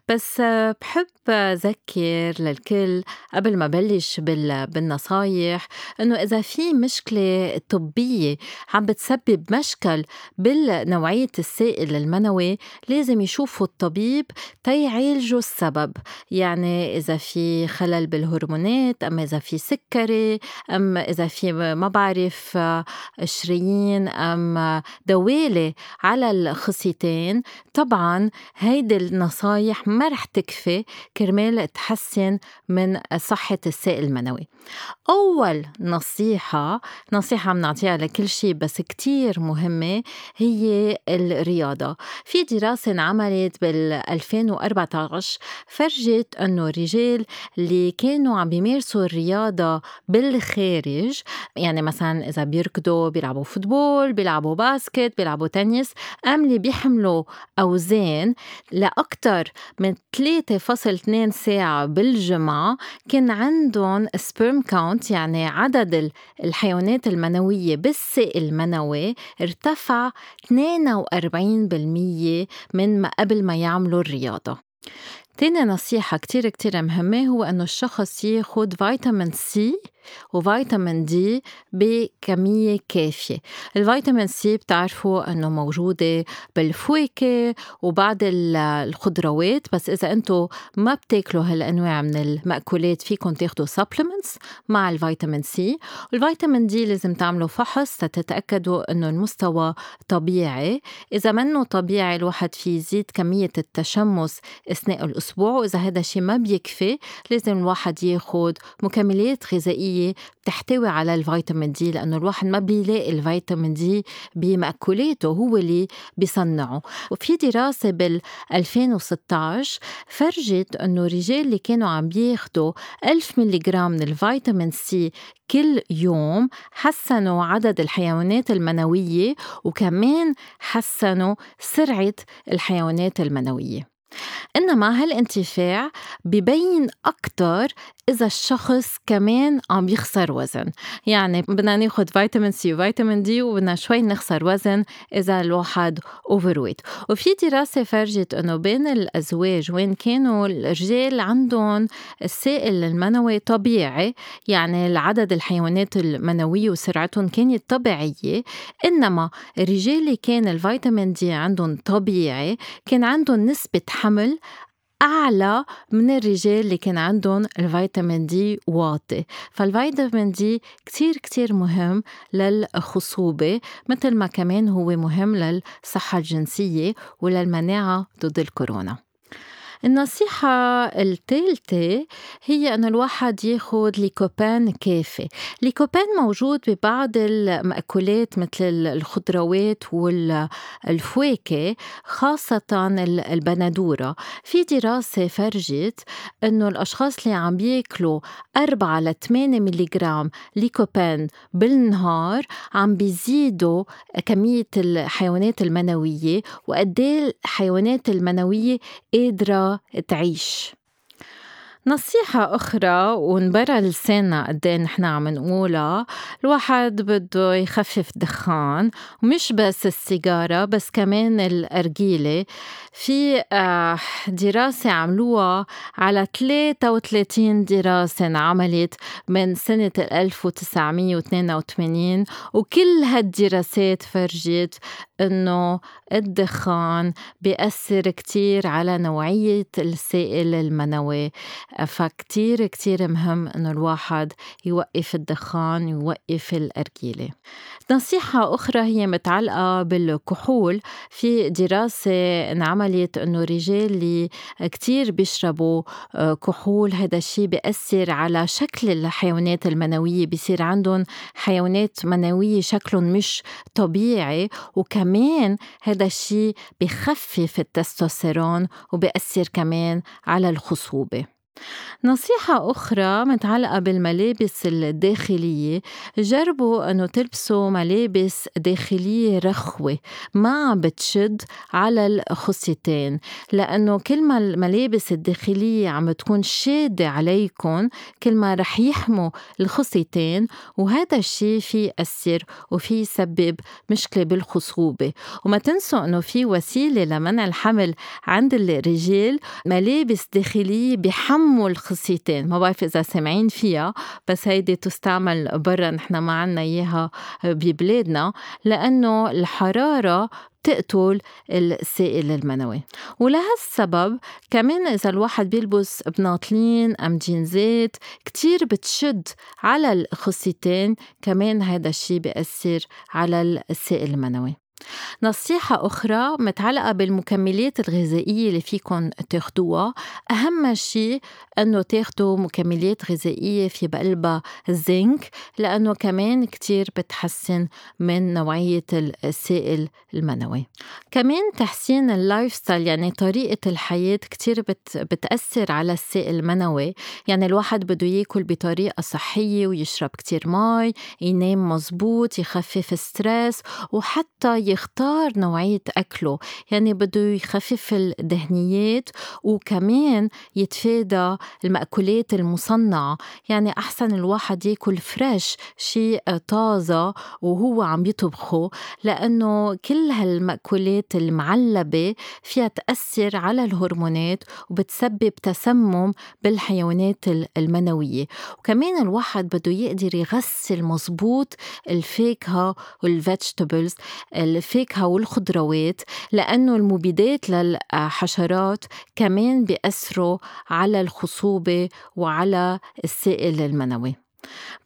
بس بحب ذكر للكل قبل ما بلش بالنصايح إنه إذا في مشكلة طبية عم بتسبب مشكل بالنوعية السائل المنوي لازم يشوفوا الطبيب تيعالجوا السبب. يعني إذا في خلل بالهرمونات أما إذا في سكري أم إذا في ما بعرف شرايين أم دوالي على الخصيتين طبعا هيدي النصايح ما رح تكفي كرمال تحسن من صحة السائل المنوي. أول نصيحة نصيحة بنعطيها لكل شيء بس كتير مهمة هي الرياضة. في دراسة انعملت بال 2014 فرجت أنه الرجال اللي كانوا عم بيمارسوا الرياضة بالخارج يعني مثلا إذا بيركضوا بيلعبوا football بيلعبوا basket بيلعبوا تنس أم اللي بيحملوا أوزان لأكثر من 3.2 ساعة بالجمعة كان عندهم sperm count يعني عدد الحيوانات المنوية بالسائل المنوي ارتفع 42% من ما قبل ما يعملوا الرياضة. تاني نصيحة كتير كتير مهمة هو إنه الشخص ياخد فيتامين سي وفيتامين دي بكمية كافية. الفيتامين سي بتعرفوا أنه موجودة بالفواكه وبعض الخضروات بس إذا أنتم ما بتاكلوا هالأنواع من المأكولات فيكم تاخدوا supplements مع الفيتامين سي والفيتامين دي لازم تعملوا فحص تتأكدوا أنه المستوى طبيعي. إذا منه طبيعي الواحد في يزيد كمية التشمس أثناء الأسبوع وإذا هذا الشيء ما بيكفي لازم الواحد ياخد مكملات غذائية بتحتوي على الفيتامين دي لأنه الواحد ما بيلاقي الفيتامين دي بمأكولاته هو اللي بيصنعه. وفي دراسة بال 2016 فرجت أنه الرجال اللي كانوا عم بياخدوا 1000 ملغ من الفيتامين سي كل يوم حسنوا عدد الحيوانات المنوية وكمان حسنوا سرعة الحيوانات المنوية. إنما هالانتفاع ببين أكتر إذا الشخص كمان عم يخسر وزن. يعني بدنا ناخد فيتامين سي وفيتامين دي وبدنا شوي نخسر وزن إذا الواحد overweight وفي دراسة فرجت إنه بين الأزواج وين كانوا الرجال عندهم السائل المنوي طبيعي يعني العدد الحيوانات المنوية وسرعتهم كانت طبيعية إنما الرجال اللي كان الفيتامين دي عندهم طبيعي كان عندهم نسبة حمل أعلى من الرجال اللي كان عندهم الفيتامين دي واطي. فالفيتامين دي كتير كتير مهم للخصوبة مثل ما كمان هو مهم للصحة الجنسية وللمناعة ضد الكورونا. النصيحة الثالثة هي إنه الواحد ياخد ليكوبان كافي، ليكوبان موجود ببعض المأكولات مثل الخضروات والفواكه خاصة البندورة، في دراسة فرجت إنه الأشخاص اللي عم بياكلوا أربعة لثمانية ميلي جرام ليكوبان بالنهار عم بيزيدوا كمية الحيوانات المنوية وقد الحيوانات المنوية قادرة تعيش. نصيحة أخرى ونبرا لساننا قد إيه نحن عم نقولها الواحد بده يخفف دخان ومش بس السيجارة بس كمان الأرجيلة في آه، دراسة عملوها على 33 دراسة انعملت من سنة 1982 وكل هالدراسات فرجت إنه الدخان بيأثر كتير على نوعية السائل المنوي. فكتير كتير مهم إنه الواحد يوقف الدخان يوقف الأرجيلة. نصيحة أخرى هي متعلقة بالكحول. في دراسة انعملت إنه الرجال اللي كتير بيشربوا آه، كحول هذا الشيء بيأثر على شكل الحيوانات المنوية. بيصير عندهم حيوانات منوية شكلهم مش طبيعي وكمان هذا الشيء بخفف التستوستيرون وبيأثر كمان على الخصوبة. نصيحة أخرى متعلقة بالملابس الداخلية. جربوا أنه تلبسوا ملابس داخلية رخوة ما بتشد على الخصيتين لأنه كل ما الملابس الداخلية عم تكون شادة عليكم كل ما رح يحموا الخصيتين وهذا الشيء في يأثر وفي يسبب مشكلة بالخصوبة. وما تنسوا أنه في وسيلة لمنع الحمل عند الرجال ملابس داخلية بحموا الخصيتين ما بعرف إذا سامعين فيها بس هيدي تستعمل برا نحن ما عنا إياها ببلادنا لأنه الحرارة تقتل السائل المنوي. ولهالسبب كمان إذا الواحد بيلبس بناطلين أم جينزات كتير بتشد على الخصيتين كمان هذا الشي بيأثر على السائل المنوي. نصيحة أخرى متعلقة بالمكملات الغذائية اللي فيكن تاخدوها. أهم شيء أنه تاخدوا مكملات غذائية في بقلبها زنك لأنه كمان كتير بتحسن من نوعية السائل المنوي. كمان تحسين ال lifestyle يعني طريقة الحياة كتير بت بتأثر على السائل المنوي. يعني الواحد بده ياكل بطريقة صحية ويشرب كتير مي ينام مزبوط يخفف stress وحتى يختار نوعية أكله يعني بده يخفف الدهنيات وكمان يتفادى المأكولات المصنعة يعني أحسن الواحد ياكل فريش شيء طازة وهو عم يطبخه لأنه كل هالمأكولات المعلبة فيها تأثر على الهرمونات وبتسبب تسمم بالحيوانات المنوية. وكمان الواحد بده يقدر يغسل مزبوط الفاكهة وال vegetables الفاكهة والخضروات لأنه المبيدات للحشرات كمان بيأثروا على الخصوبة وعلى السائل المنوي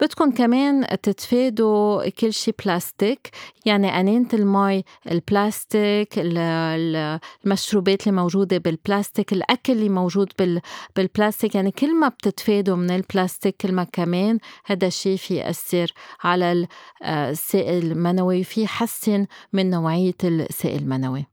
بدكم كمان تتفادوا كل شي بلاستيك يعني أنينة المي البلاستيك المشروبات اللي موجودة بالبلاستيك الأكل اللي موجود بالبلاستيك يعني كل ما بتتفادوا من البلاستيك كل ما كمان هذا الشيء في يأثر على السائل المنوي في يحسن من نوعية السائل المنوي.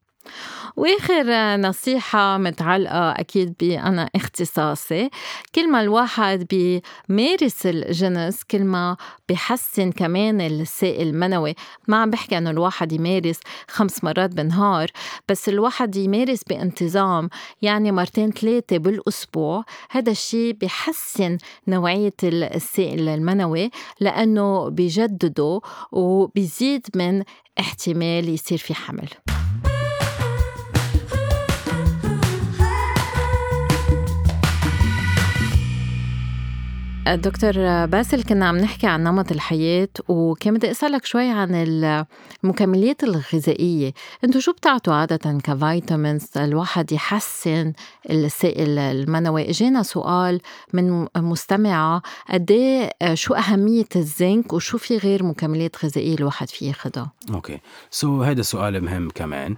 وآخر نصيحة متعلقة أكيد بأنا اختصاصي. كل ما الواحد بيمارس الجنس كل ما بحسن كمان السائل المنوي. ما عم بحكي إنه الواحد يمارس خمس مرات بالنهار بس الواحد يمارس بانتظام يعني مرتين ثلاثة بالأسبوع. هذا الشيء بحسن نوعية السائل المنوي لأنه بيجدده وبيزيد من احتمال يصير في حمل. دكتور باسل كنا عم نحكي عن نمط الحياة وكان بدي أسألك شوي عن المكملات الغذائية. انتو شو بتعطوا عادة كفيتامينز الواحد يحسن السائل المنوي؟ إجينا سؤال من مستمعة قد إيه، شو أهمية الزنك وشو في غير مكملات غذائية الواحد فيه ياخدها أوكي. so, هذا سؤال مهم كمان.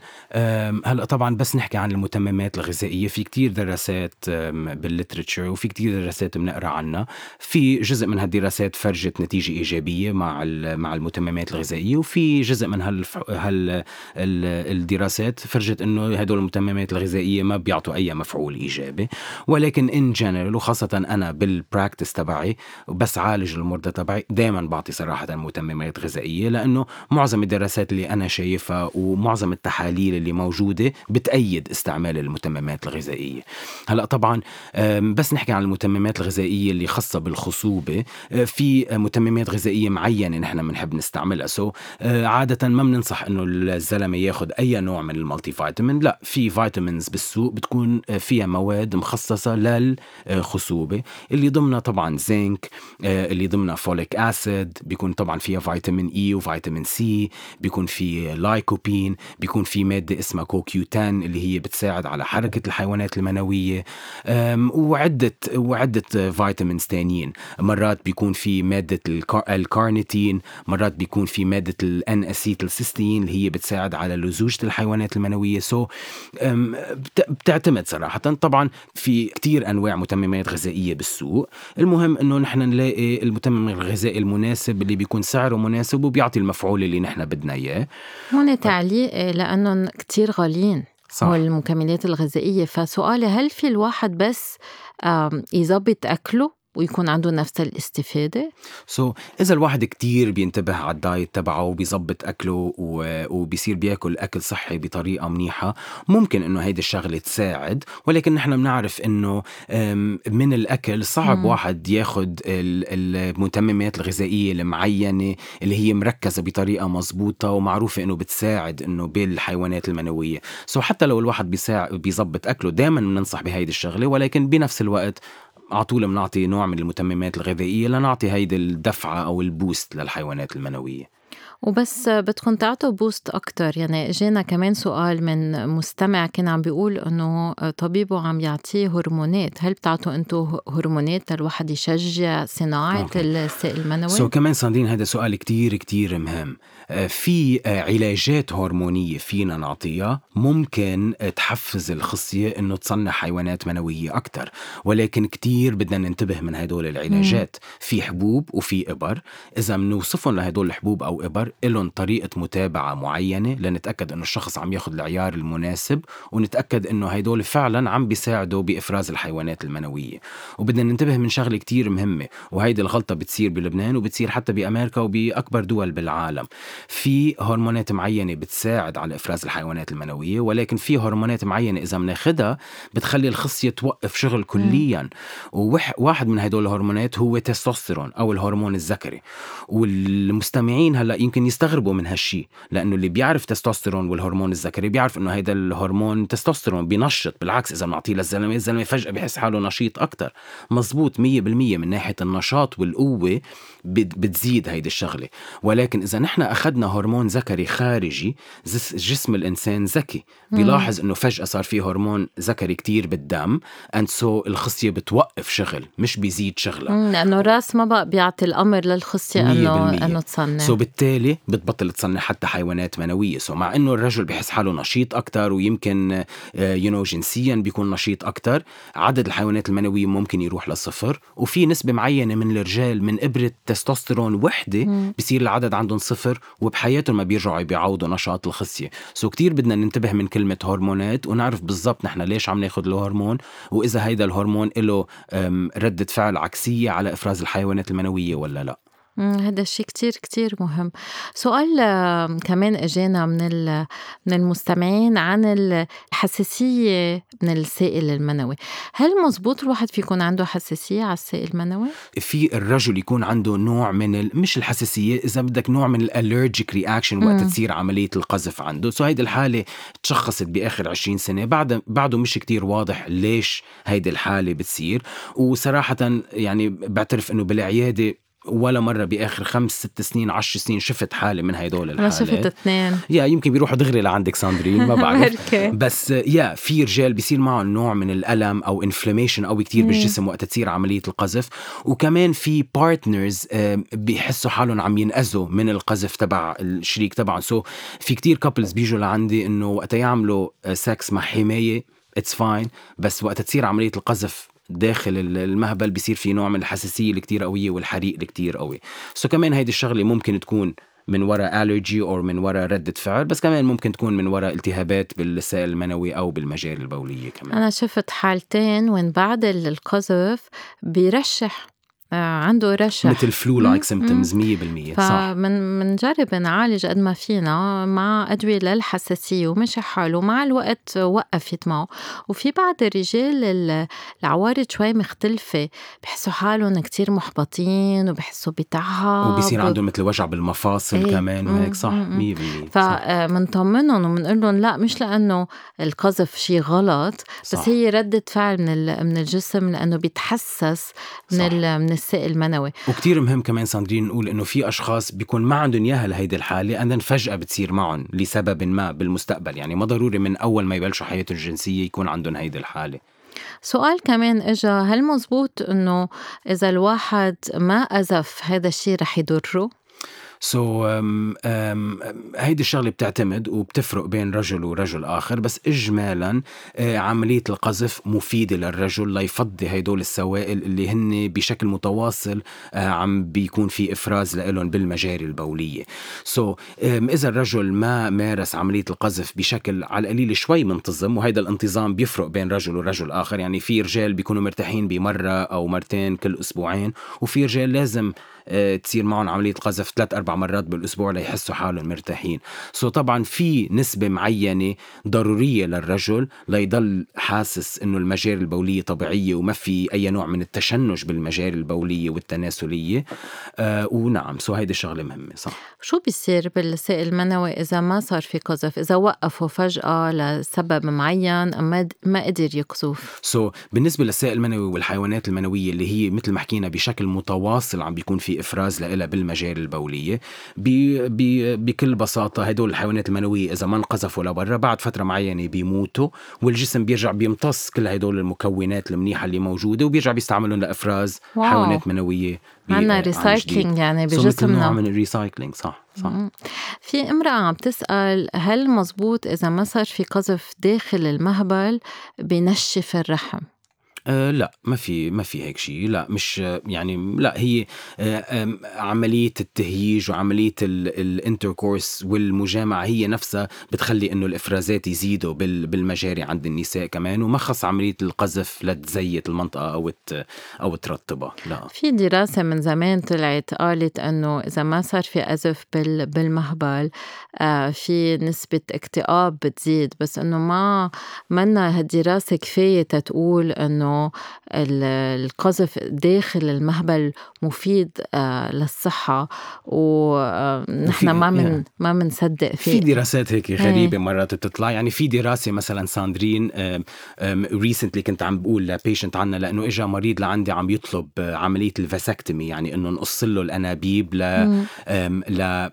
هلأ طبعا بس نحكي عن المتممات الغذائية. في كتير دراسات بال literature وفي كتير دراسات بنقرأ عنها. في جزء من هالدراسات فرجت نتيجة إيجابية مع مع المتممات الغذائية وفي جزء من هال هال الدراسات فرجت إنه هدول المتممات الغذائية ما بيعطوا أي مفعول إيجابي. ولكن in general وخاصة أنا بال practice تبعي بس عالج المرضى تبعي دائما بعطي صراحة متممات غذائية لأنه معظم الدراسات اللي أنا شايفها ومعظم التحاليل اللي موجودة بتأيد استعمال المتممات الغذائية. هلأ طبعا بس نحكي عن المتممات الغذائية اللي خاصة بالخصوبه آه، في متممات غذائية معينة نحن بنحب نستعملها. so آه، عادة ما بننصح إنه الزلمة ياخذ أي نوع من ال multivitamin. لا في vitamins بالسوق بتكون آه، فيها مواد مخصصة للخصوبه اللي ضمنها طبعا زنك اللي ضمنها folic acid. بيكون طبعا فيها فيتامين E وفيتامين سي بيكون في لايكوبين. بيكون في مادة اسمها كوكيوتان اللي هي بتساعد على حركة الحيوانات المنوية. وعدة وعدة فيتامينز تانيين مرات بيكون في مادة الكارنيتين مرات بيكون في مادة ال N-acetylcysteine اللي هي بتساعد على لزوجة الحيوانات المنوية. so بتعتمد صراحة. طبعا في كتير أنواع متممات غذائية بالسوق. المهم أنه نحن نلاقي المتمم الغذائي المناسب اللي بيكون سعره مناسب وبيعطي المفعول اللي نحن بدنا إياه. هون تعليق لأنهم كتير غاليين صح. والمكملات الغذائية. فسؤالي هل في الواحد بس يظبط أكله؟ ويكون عنده نفس الاستفادة؟ سو so, إذا الواحد كتير بينتبه على الدايت تبعه وبيظبط أكله وبيصير بياكل أكل صحي بطريقة منيحة ممكن إنه هيدي الشغلة تساعد ولكن نحن بنعرف إنه من الأكل صعب م. واحد ياخد المتممات الغذائية المعينة اللي هي مركزة بطريقة مزبوطة ومعروفة إنه بتساعد إنه بالحيوانات المنوية so, حتى لو الواحد بيساعد بيظبط أكله دائما بننصح بهيدي الشغلة ولكن بنفس الوقت على طول بنعطي نوع من المتممات الغذائية لنعطي هيدي الدفعة أو ال boost للحيوانات المنوية. وبس بدكم تعطوا boost أكتر. يعني إجينا كمان سؤال من مستمع كان عم بيقول إنه طبيبه عم يعطيه هرمونات. هل بتعطوا أنتم هرمونات للواحد يشجع صناعة السائل المنوي؟ so, كمان ساندرين هذا سؤال كتير كتير مهم. في علاجات هرمونية فينا نعطيها ممكن تحفز الخصية إنه تصنع حيوانات منوية أكتر. ولكن كتير بدنا ننتبه من هدول العلاجات. مم. في حبوب وفي إبر. إذا بنوصفهم لهدول الحبوب أو إبر لهم طريقة متابعة معينة لنتأكد إنه الشخص عم ياخذ العيار المناسب ونتأكد إنه هدول فعلا عم بيساعدوا بإفراز الحيوانات المنوية. وبدنا ننتبه من شغلة كتير مهمة وهيدي الغلطة بتصير بلبنان وبتصير حتى بأمريكا وبأكبر دول بالعالم. في هرمونات معينة بتساعد على إفراز الحيوانات المنوية ولكن في هرمونات معينة إذا بناخدها بتخلي الخصية توقف شغل كليا. وواحد من هدول الهرمونات هو تستوستيرون أو الهرمون الذكري. والمستمعين هلأ يمكن يستغربوا من هالشي لأنه اللي بيعرف تستوستيرون والهرمون الذكري بيعرف إنه هيدا الهرمون تستوستيرون بينشط بالعكس إذا بنعطيه للزلمة الزلمة فجأة بحس حاله نشيط أكثر مزبوط 100% من ناحية النشاط والقوة بتزيد هيدي الشغلة. ولكن إذا نحن أخذنا هرمون ذكري خارجي جسم الإنسان ذكي. بيلاحظ إنه فجأة صار في هرمون ذكري كتير بالدم and so الخصية بتوقف شغل مش بيزيد شغلها لأنه الراس ما بقى بيعطي الأمر للخصية انه إنه تصنع. so بالتالي بتبطل تصنع حتى حيوانات منوية. so مع إنه الرجل بحس حاله نشيط أكثر ويمكن you know جنسيا بيكون نشيط أكثر عدد الحيوانات المنوية ممكن يروح لصفر. وفي نسبة معينة من الرجال من إبرة تستوستيرون وحدة بصير العدد عندهم صفر وبحياتهم ما بيرجعوا بيعوضوا نشاط الخصية. سو كتير بدنا ننتبه من كلمة هرمونات ونعرف بالضبط نحن ليش عم ناخذ الهرمون وإذا هيدا الهرمون له ردة فعل عكسية على إفراز الحيوانات المنوية ولا لا. هذا الشيء كتير كتير مهم. سؤال كمان إجانا من من المستمعين عن الحساسية من السائل المنوي. هل مزبوط الواحد في يكون عنده حساسية على السائل المنوي؟ في الرجل يكون عنده نوع من ال... مش الحساسية إذا بدك نوع من ال allergic reaction وقت تصير عملية القذف عنده. so هيدي الحالة تشخصت بآخر 20 سنة. بعد بعده مش كتير واضح ليش هيدي الحالة بتصير. وصراحه يعني بعترف إنه بالعيادة ولا مرة بآخر خمس ست سنين عشر سنين شفت حالة من هدول الحالات أنا شفت اثنين. يا يمكن بيروحوا دغري لعندك ساندرين ما بعرف. بس يا في رجال بيصير معهم نوع من الألم أو inflammation أو كتير بالجسم وقت تصير عملية القذف. وكمان في partners بيحسوا حالهم عم ينأذوا من القذف تبع الشريك تبعهم. so في كتير couples بيجوا لعندي إنه وقت يعملوا سكس مع حماية it's fine بس وقت تصير عملية القذف داخل المهبل بيصير في نوع من الحساسية الكتير قوية والحريق الكتير قوي. so كمان هيدي الشغلة ممكن تكون من وراء allergy أو من وراء ردة فعل بس كمان ممكن تكون من وراء التهابات بالسائل المنوي أو بالمجاري البولية كمان. أنا شفت حالتين وين بعد القذف بيرشح عنده رشح. مثل flu like symptoms 100% صح. فمن منجرب نعالج قد ما فينا مع أدوية للحساسية ومشي حاله مع الوقت وقفت معه وفي بعض الرجال العوارض شوي مختلفة بحسوا حالهم كتير محبطين وبحسوا بتعب وبصير عندهم مثل وجع بالمفاصل إيه. كمان وهيك صح. 100% فبنطمنهم وبنقول لهم لا مش لأنه القذف شيء غلط بس صح. هي ردة فعل من من الجسم لأنه بيتحسس من من السائل المنوي. وكتير مهم كمان ساندرين نقول إنه في أشخاص بيكون ما عندهم إياها لهيدي الحالة اندن فجأة بتصير معهم لسبب ما بالمستقبل. يعني ما ضروري من أول ما يبلشوا حياتهم الجنسية يكون عندهم هيدي الحالة. سؤال كمان اجى هل مزبوط إنه إذا الواحد ما أزف هذا الشيء رح يضره؟ so um, um, هيدي الشغلة بتعتمد وبتفرق بين رجل ورجل آخر بس اجمالا uh, عملية القذف مفيدة للرجل ليفضي هدول السوائل اللي هن بشكل متواصل uh, عم بيكون في إفراز لهم بالمجاري البولية. so, إذا الرجل ما مارس عملية القذف بشكل على القليل شوي منتظم وهذا الانتظام بيفرق بين رجل ورجل آخر يعني في رجال بيكونوا مرتاحين بمرة أو مرتين كل أسبوعين وفي رجال لازم آه، تصير معهم عملية قذف ثلاث أربع مرات بالأسبوع ليحسوا حالهم مرتاحين. so طبعا في نسبة معينة ضرورية للرجل ليضل حاسس إنه المجاري البولية طبيعية وما في أي نوع من التشنج بالمجاري البولية والتناسلية. آه ونعم so هيدي شغلة مهمة صح. شو بيصير بالسائل المنوي إذا ما صار في قذف؟ إذا وقفوا فجأة لسبب معين ما ما قدر يقذف so, بالنسبة للسائل المنوي والحيوانات المنوية اللي هي مثل ما حكينا بشكل متواصل عم بيكون في في إفراز لها بالمجاري البولية. بي بي بكل بساطة هدول الحيوانات المنوية إذا ما انقذفوا لبرا بعد فترة معينة بيموتوا والجسم بيرجع بيمتص كل هدول المكونات المنيحة اللي موجودة وبيرجع بيستعملهم لإفراز wow. حيوانات منوية عنا recycling يعني بجسمنا. نوع من ال recycling صح صح. في امرأة عم تسأل هل مزبوط إذا ما صار في قذف داخل المهبل بنشف الرحم؟ آه لا ما في ما في هيك شيء لا مش يعني لا هي آه عملية التهييج وعملية الانتركورس والمجامعة هي نفسها بتخلي إنه الإفرازات يزيدوا بالمجاري عند النساء كمان وما خص عملية القذف لتزيت المنطقة أو أو ترطبها. لا. في دراسة من زمان طلعت قالت إنه إذا ما صار في قذف بالمهبل آه في نسبة اكتئاب بتزيد. بس إنه ما منا هالدراسة كفاية تقول إنه القذف داخل المهبل مفيد آه، للصحة ونحن ما من ما بنصدق فيه. في دراسات هيك غريبة مرات بتطلع. يعني في دراسة مثلا ساندرين recently كنت عم بقول ل patient عنا لأنه إجا مريض لعندي عم يطلب عملية ال vasectomy يعني إنه نقص له الأنابيب ل ل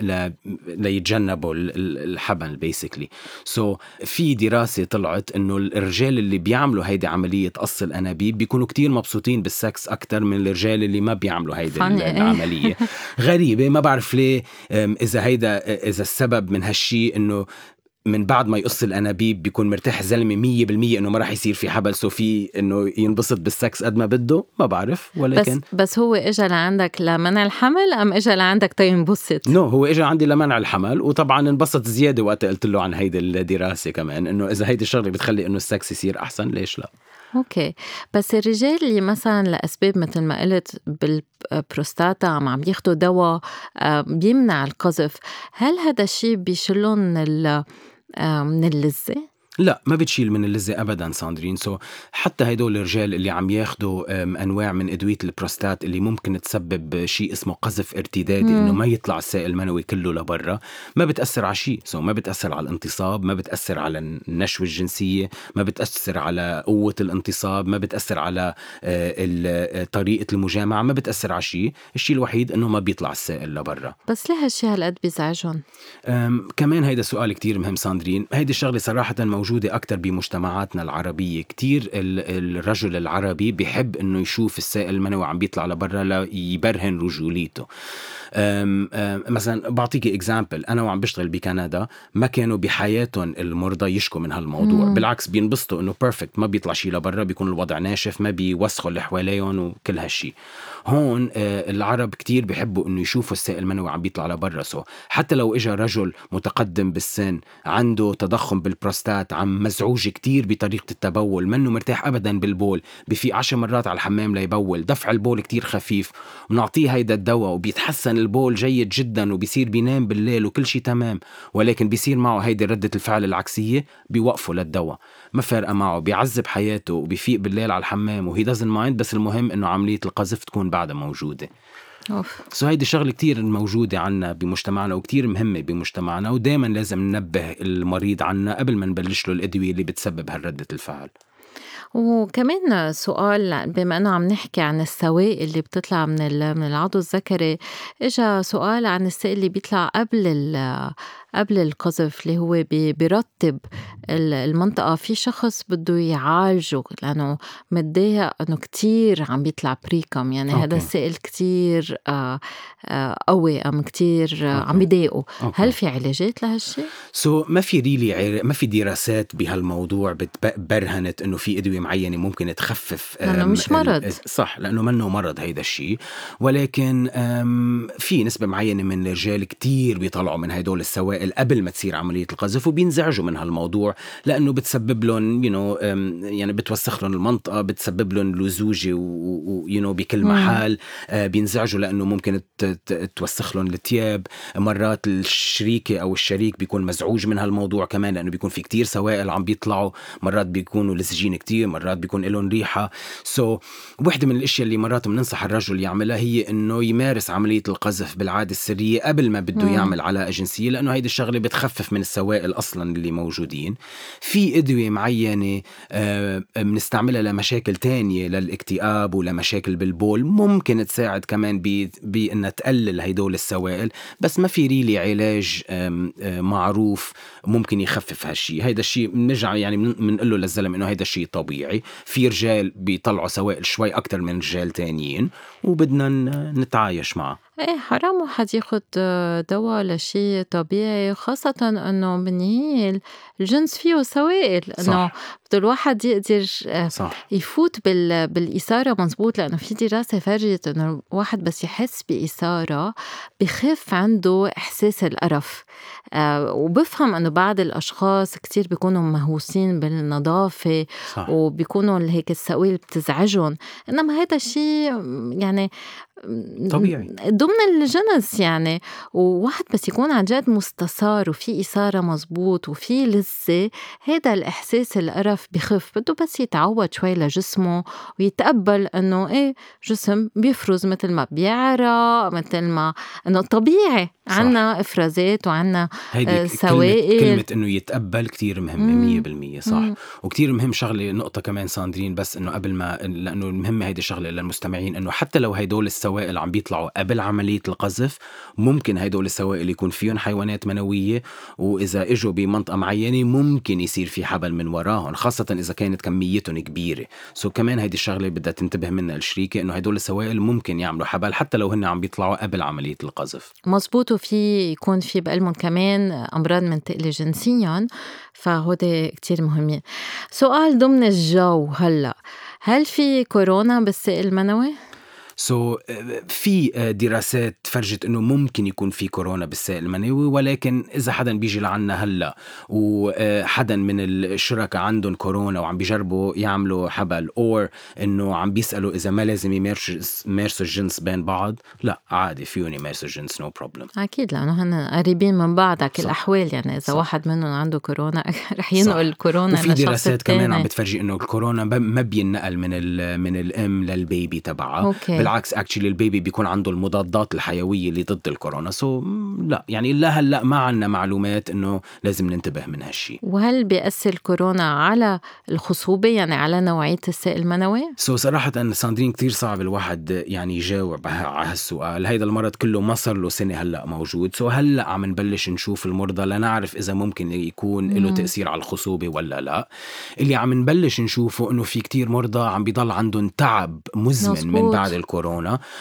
ل ليتجنبوا الحبل basically so في دراسة طلعت إنه الرجال اللي بيعملوا هيدي عملية تقص الأنابيب بيكونوا كتير مبسوطين بالسكس أكثر من الرجال اللي ما بيعملوا هيدي العملية غريبة ما بعرف ليه إذا هيدا إذا السبب من هالشي إنه من بعد ما يقص الأنابيب بيكون مرتاح زلمة 100% إنه ما راح يصير في حبل so في إنه ينبسط بالسكس قد ما بده ما بعرف ولكن بس بس هو اجى لعندك لمنع الحمل أم اجى لعندك تينبسط؟ no, هو اجى عندي لمنع الحمل وطبعا انبسط زيادة وقت قلت له عن هيدي الدراسة كمان إنه إذا هيدي الشغلة بتخلي إنه السكس يصير أحسن ليش لا؟ okay. بس الرجال اللي مثلا لأسباب مثل ما قلت بالبروستاتا عم عم ياخدوا دواء آه، بيمنع القذف هل هذا الشيء بيشلهم من آه، لا ما بتشيل من اللذة ابدا ساندرين. so حتى هدول الرجال اللي عم ياخذوا أنواع من أدوية البروستات اللي ممكن تسبب شيء اسمه قذف ارتدادي إنه ما يطلع السائل المنوي كله لبرا. ما بتأثر على شيء. so ما بتأثر على الانتصاب ما بتأثر على النشوة الجنسية ما بتأثر على قوة الانتصاب ما بتأثر على آه، آه، طريقة المجامعة ما بتأثر على شيء. الشيء الوحيد إنه ما بيطلع السائل لبرا. بس ليه هالشيء هالقد بيزعجهم؟ كمان هيدا سؤال كتير مهم ساندرين. هيدي الشغلة صراحة موجودة أكتر بمجتمعاتنا العربية. كتير الرجل العربي بيحب إنه يشوف السائل المنوي عم بيطلع لبرا ليبرهن رجوليته. مثلا بعطيكي example أنا وعم بشتغل بكندا ما كانوا بحياتهم المرضى يشكوا من هالموضوع. مم. بالعكس بينبسطوا إنه perfect ما بيطلع شيء لبرا بيكون الوضع ناشف ما بيوسخوا اللي حواليهم وكل هالشيء هون آه، العرب كتير بيحبوا إنه يشوفوا السائل المنوي عم بيطلع لبرا. so حتى لو اجى رجل متقدم بالسن عنده تضخم بالبروستات عم مزعوج كتير بطريقة التبول منه مرتاح ابدا بالبول بفيق عشر مرات على الحمام ليبول دفع البول كتير خفيف ونعطيه هيدا الدواء وبيتحسن البول جيد جدا وبيصير بينام بالليل وكل شيء تمام ولكن بيصير معه هيدي ردة الفعل العكسية بيوقفوا للدواء. ما فارقة معه بيعذب حياته وبيفيق بالليل على الحمام و he doesn't mind بس المهم إنه عملية القذف تكون بعدها موجودة. أوف. سو هيدي شغلة كتير موجودة عنا بمجتمعنا وكتير مهمة بمجتمعنا ودائما لازم ننبه المريض عنا قبل ما نبلش له الأدوية اللي بتسبب هالردة الفعل. وكمان سؤال بما إنه عم نحكي عن السوائل اللي بتطلع من من العضو الذكري اجى سؤال عن السائل اللي بيطلع قبل قبل القذف اللي هو بيرطب المنطقة. في شخص بده يعالجه لأنه متضايق إنه كتير عم بيطلع precum. يعني okay. هذا السائل كتير آه، آه، قوي أم كتير آه، عم بيضايقه. هل في علاجات لهالشيء؟ so, ما في really ما في دراسات بهالموضوع بتبرهنت إنه في أدوية معينة ممكن تخفف لأنه مش مرض. صح لأنه منه مرض هيدا الشيء ولكن في نسبة معينة من الرجال كتير بيطلعوا من هدول السوائل قبل ما تصير عملية القذف وبينزعجوا من هالموضوع لأنه بتسبب لهم you know يعني بتوسخ لهم المنطقة بتسبب لهم لزوجة و you know بكل محل آه، بينزعجوا لأنه ممكن توسخ لهم الثياب مرات الشريكه أو الشريك بيكون مزعوج من هالموضوع كمان لأنه بيكون في كتير سوائل عم بيطلعوا. مرات بيكونوا لزجين كتير مرات بيكون لهم ريحة. so, وحدة من الأشياء اللي مرات بننصح الرجل يعملها هي إنه يمارس عملية القذف بالعادة السرية قبل ما بده يعمل علاقه جنسيه لأنه هيدي الشغلة بتخفف من السوائل أصلا اللي موجودين. في أدوية معينة آه، بنستعملها لمشاكل تانية للاكتئاب ولمشاكل بالبول. ممكن تساعد كمان بإنها تقلل هدول السوائل بس ما في ريلي علاج آه، معروف ممكن يخفف هالشيء هيدا الشيء بنرجع يعني بنقول له للزلمة إنه هيدا الشيء طبيعي. في رجال بيطلعوا سوائل شوي أكثر من رجال تانيين وبدنا نتعايش معه. إيه حرام واحد ياخد دواء لشي طبيعي خاصة إنه بالنهاية الجنس فيه سوائل إنه بده الواحد يقدر آه، صح. يفوت بال... بالإثارة مزبوط لأنه في دراسة فرجت إنه الواحد بس يحس بإثارة بخف عنده إحساس القرف آه وبفهم إنه بعض الأشخاص كتير بيكونوا مهووسين بالنظافة صح. وبيكونوا هيك السوائل بتزعجهم إنما هذا الشيء يعني طبيعي. ضمن الجنس يعني وواحد بس يكون عن جد مستثار وفي إثارة مزبوط وفي لذة هذا الإحساس القرف بخف. بده بس يتعود شوي لجسمه ويتقبل إنه إيه جسم بيفرز مثل ما بيعرق مثل ما إنه طبيعي. عنا إفرازات وعنا آه، سوائل كلمة, كلمة إنه يتقبل كتير مهمة 100% صح. مم. وكتير مهم شغلة نقطة كمان ساندرين بس إنه قبل ما لأنه المهمة هيدي الشغلة للمستمعين إنه حتى لو هدول السوائل عم بيطلعوا قبل عملية القذف. ممكن هدول السوائل يكون فيهم حيوانات منوية وإذا إجوا بمنطقة معينة ممكن يصير في حبل من وراهم خاصة إذا كانت كميتهم كبيرة. سو كمان هيدي الشغلة بدها تنتبه منها الشريكة إنه هدول السوائل ممكن يعملوا حبل حتى لو هن عم بيطلعوا قبل عملية القذف. مزبوط وفي يكون في بقلبهم كمان أمراض منتقلة جنسيا فهودي كتير مهمين سؤال ضمن الجو هلأ هل في كورونا بالسائل المنوي؟ so, في دراسات فرجت إنه ممكن يكون في كورونا بالسائل المنوي ولكن إذا حدا بيجي لعنا هلأ وحدا من الشركاء عندهم كورونا وعم بيجربوا يعملوا حبل أو إنه عم بيسألوا إذا ما لازم يمارسوا الجنس بين بعض لا عادي فيهم يمارسوا الجنس no problem أكيد لأنه هن قريبين من بعض على كل الأحوال يعني إذا صح. واحد منهم عنده كورونا رح ينقل كورونا وفي دراسات كمان عم بتفرجي إنه الكورونا ما بينقل من من الأم لل baby تبعها. بالعكس actually ال baby بيكون عنده المضادات الحيوية اللي ضد الكورونا. so, لا يعني لا هلأ ما عندنا معلومات إنه لازم ننتبه من هالشيء وهل بيأثر كورونا على الخصوبة يعني على نوعية السائل المنوي؟ so, صراحة ساندرين كثير صعب الواحد يعني يجاوب على هالسؤال. هيدا المرض كله ما صار له سنة هلأ موجود. so, هلأ عم نبلش نشوف المرضى لنعرف إذا ممكن يكون له تأثير على الخصوبة ولا لا. اللي عم نبلش نشوفه إنه في كتير مرضى عم بيضل عندهم تعب مزمن مزبوط. من بعد الكورونا.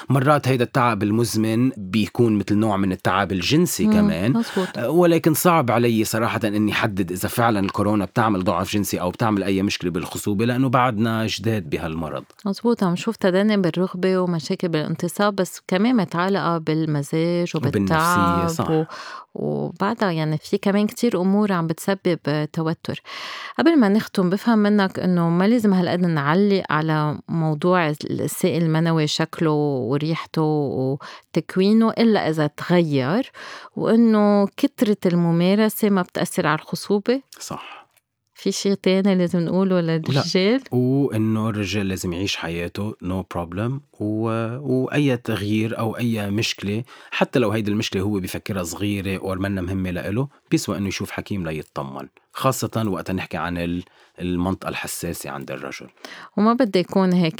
مرات هيدا التعب المزمن بيكون مثل نوع من التعب الجنسي مم. كمان مزبوط. أه، ولكن صعب علي صراحة إني حدد إذا فعلا الكورونا بتعمل ضعف جنسي أو بتعمل أي مشكلة بالخصوبة لأنه بعدنا جداد بهالمرض مزبوط عم نشوف تدني بالرغبة ومشاكل بالانتصاب بس كمان متعلقة بالمزاج وبالتعب صح. و... وبعدها يعني في كمان كتير أمور عم بتسبب دكتور. قبل ما نختم بفهم منك إنه ما لازم هالقد نعلق على موضوع السائل المنوي شكله وريحته وتكوينه إلا إذا تغير وإنه كثره الممارسة ما بتأثر على الخصوبة. صح. في شيء تاني لازم نقوله للرجال وإنه الرجال لازم يعيش حياته no problem و... وأي تغيير أو أي مشكلة حتى لو هيدي المشكلة هو بفكرها صغيرة أو منا مهمة لإله بيسوى إنه يشوف حكيم ليطمن. خاصة وقت نحكي عن المنطقة الحساسة عند الرجل. وما بدي يكون هيك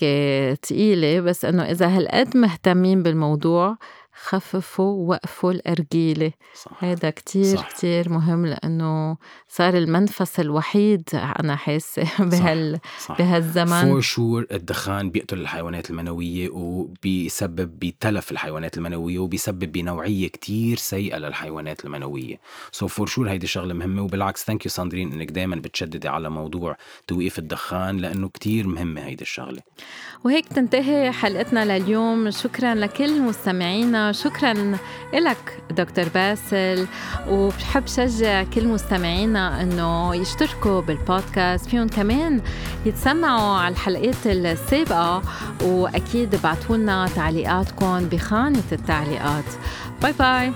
تقيلة بس إنه إذا هالقد مهتمين بالموضوع خففوا وقفوا الأرجيلة صح. هذا كتير صح. كتير مهم لأنه صار المنفس الوحيد أنا حاسة بهال صح. بهالزمن فور شور الدخان بيقتل الحيوانات المنوية وبيسبب بتلف الحيوانات المنوية وبيسبب بنوعية كتير سيئة للحيوانات المنوية so for sure هيدي شغلة مهمة وبالعكس thank you ساندرين إنك دائما بتشددي على موضوع توقيف الدخان لأنه كتير مهمة هيدي الشغلة وهيك تنتهي حلقتنا لليوم. شكرا لكل مستمعينا. شكرا لك دكتور باسل. وبحب شجع كل مستمعينا إنه يشتركوا بالبودكاست. فيهم كمان يتسمعوا على الحلقات السابقة. وأكيد ابعتوا لنا تعليقاتكم بخانة التعليقات. باي باي.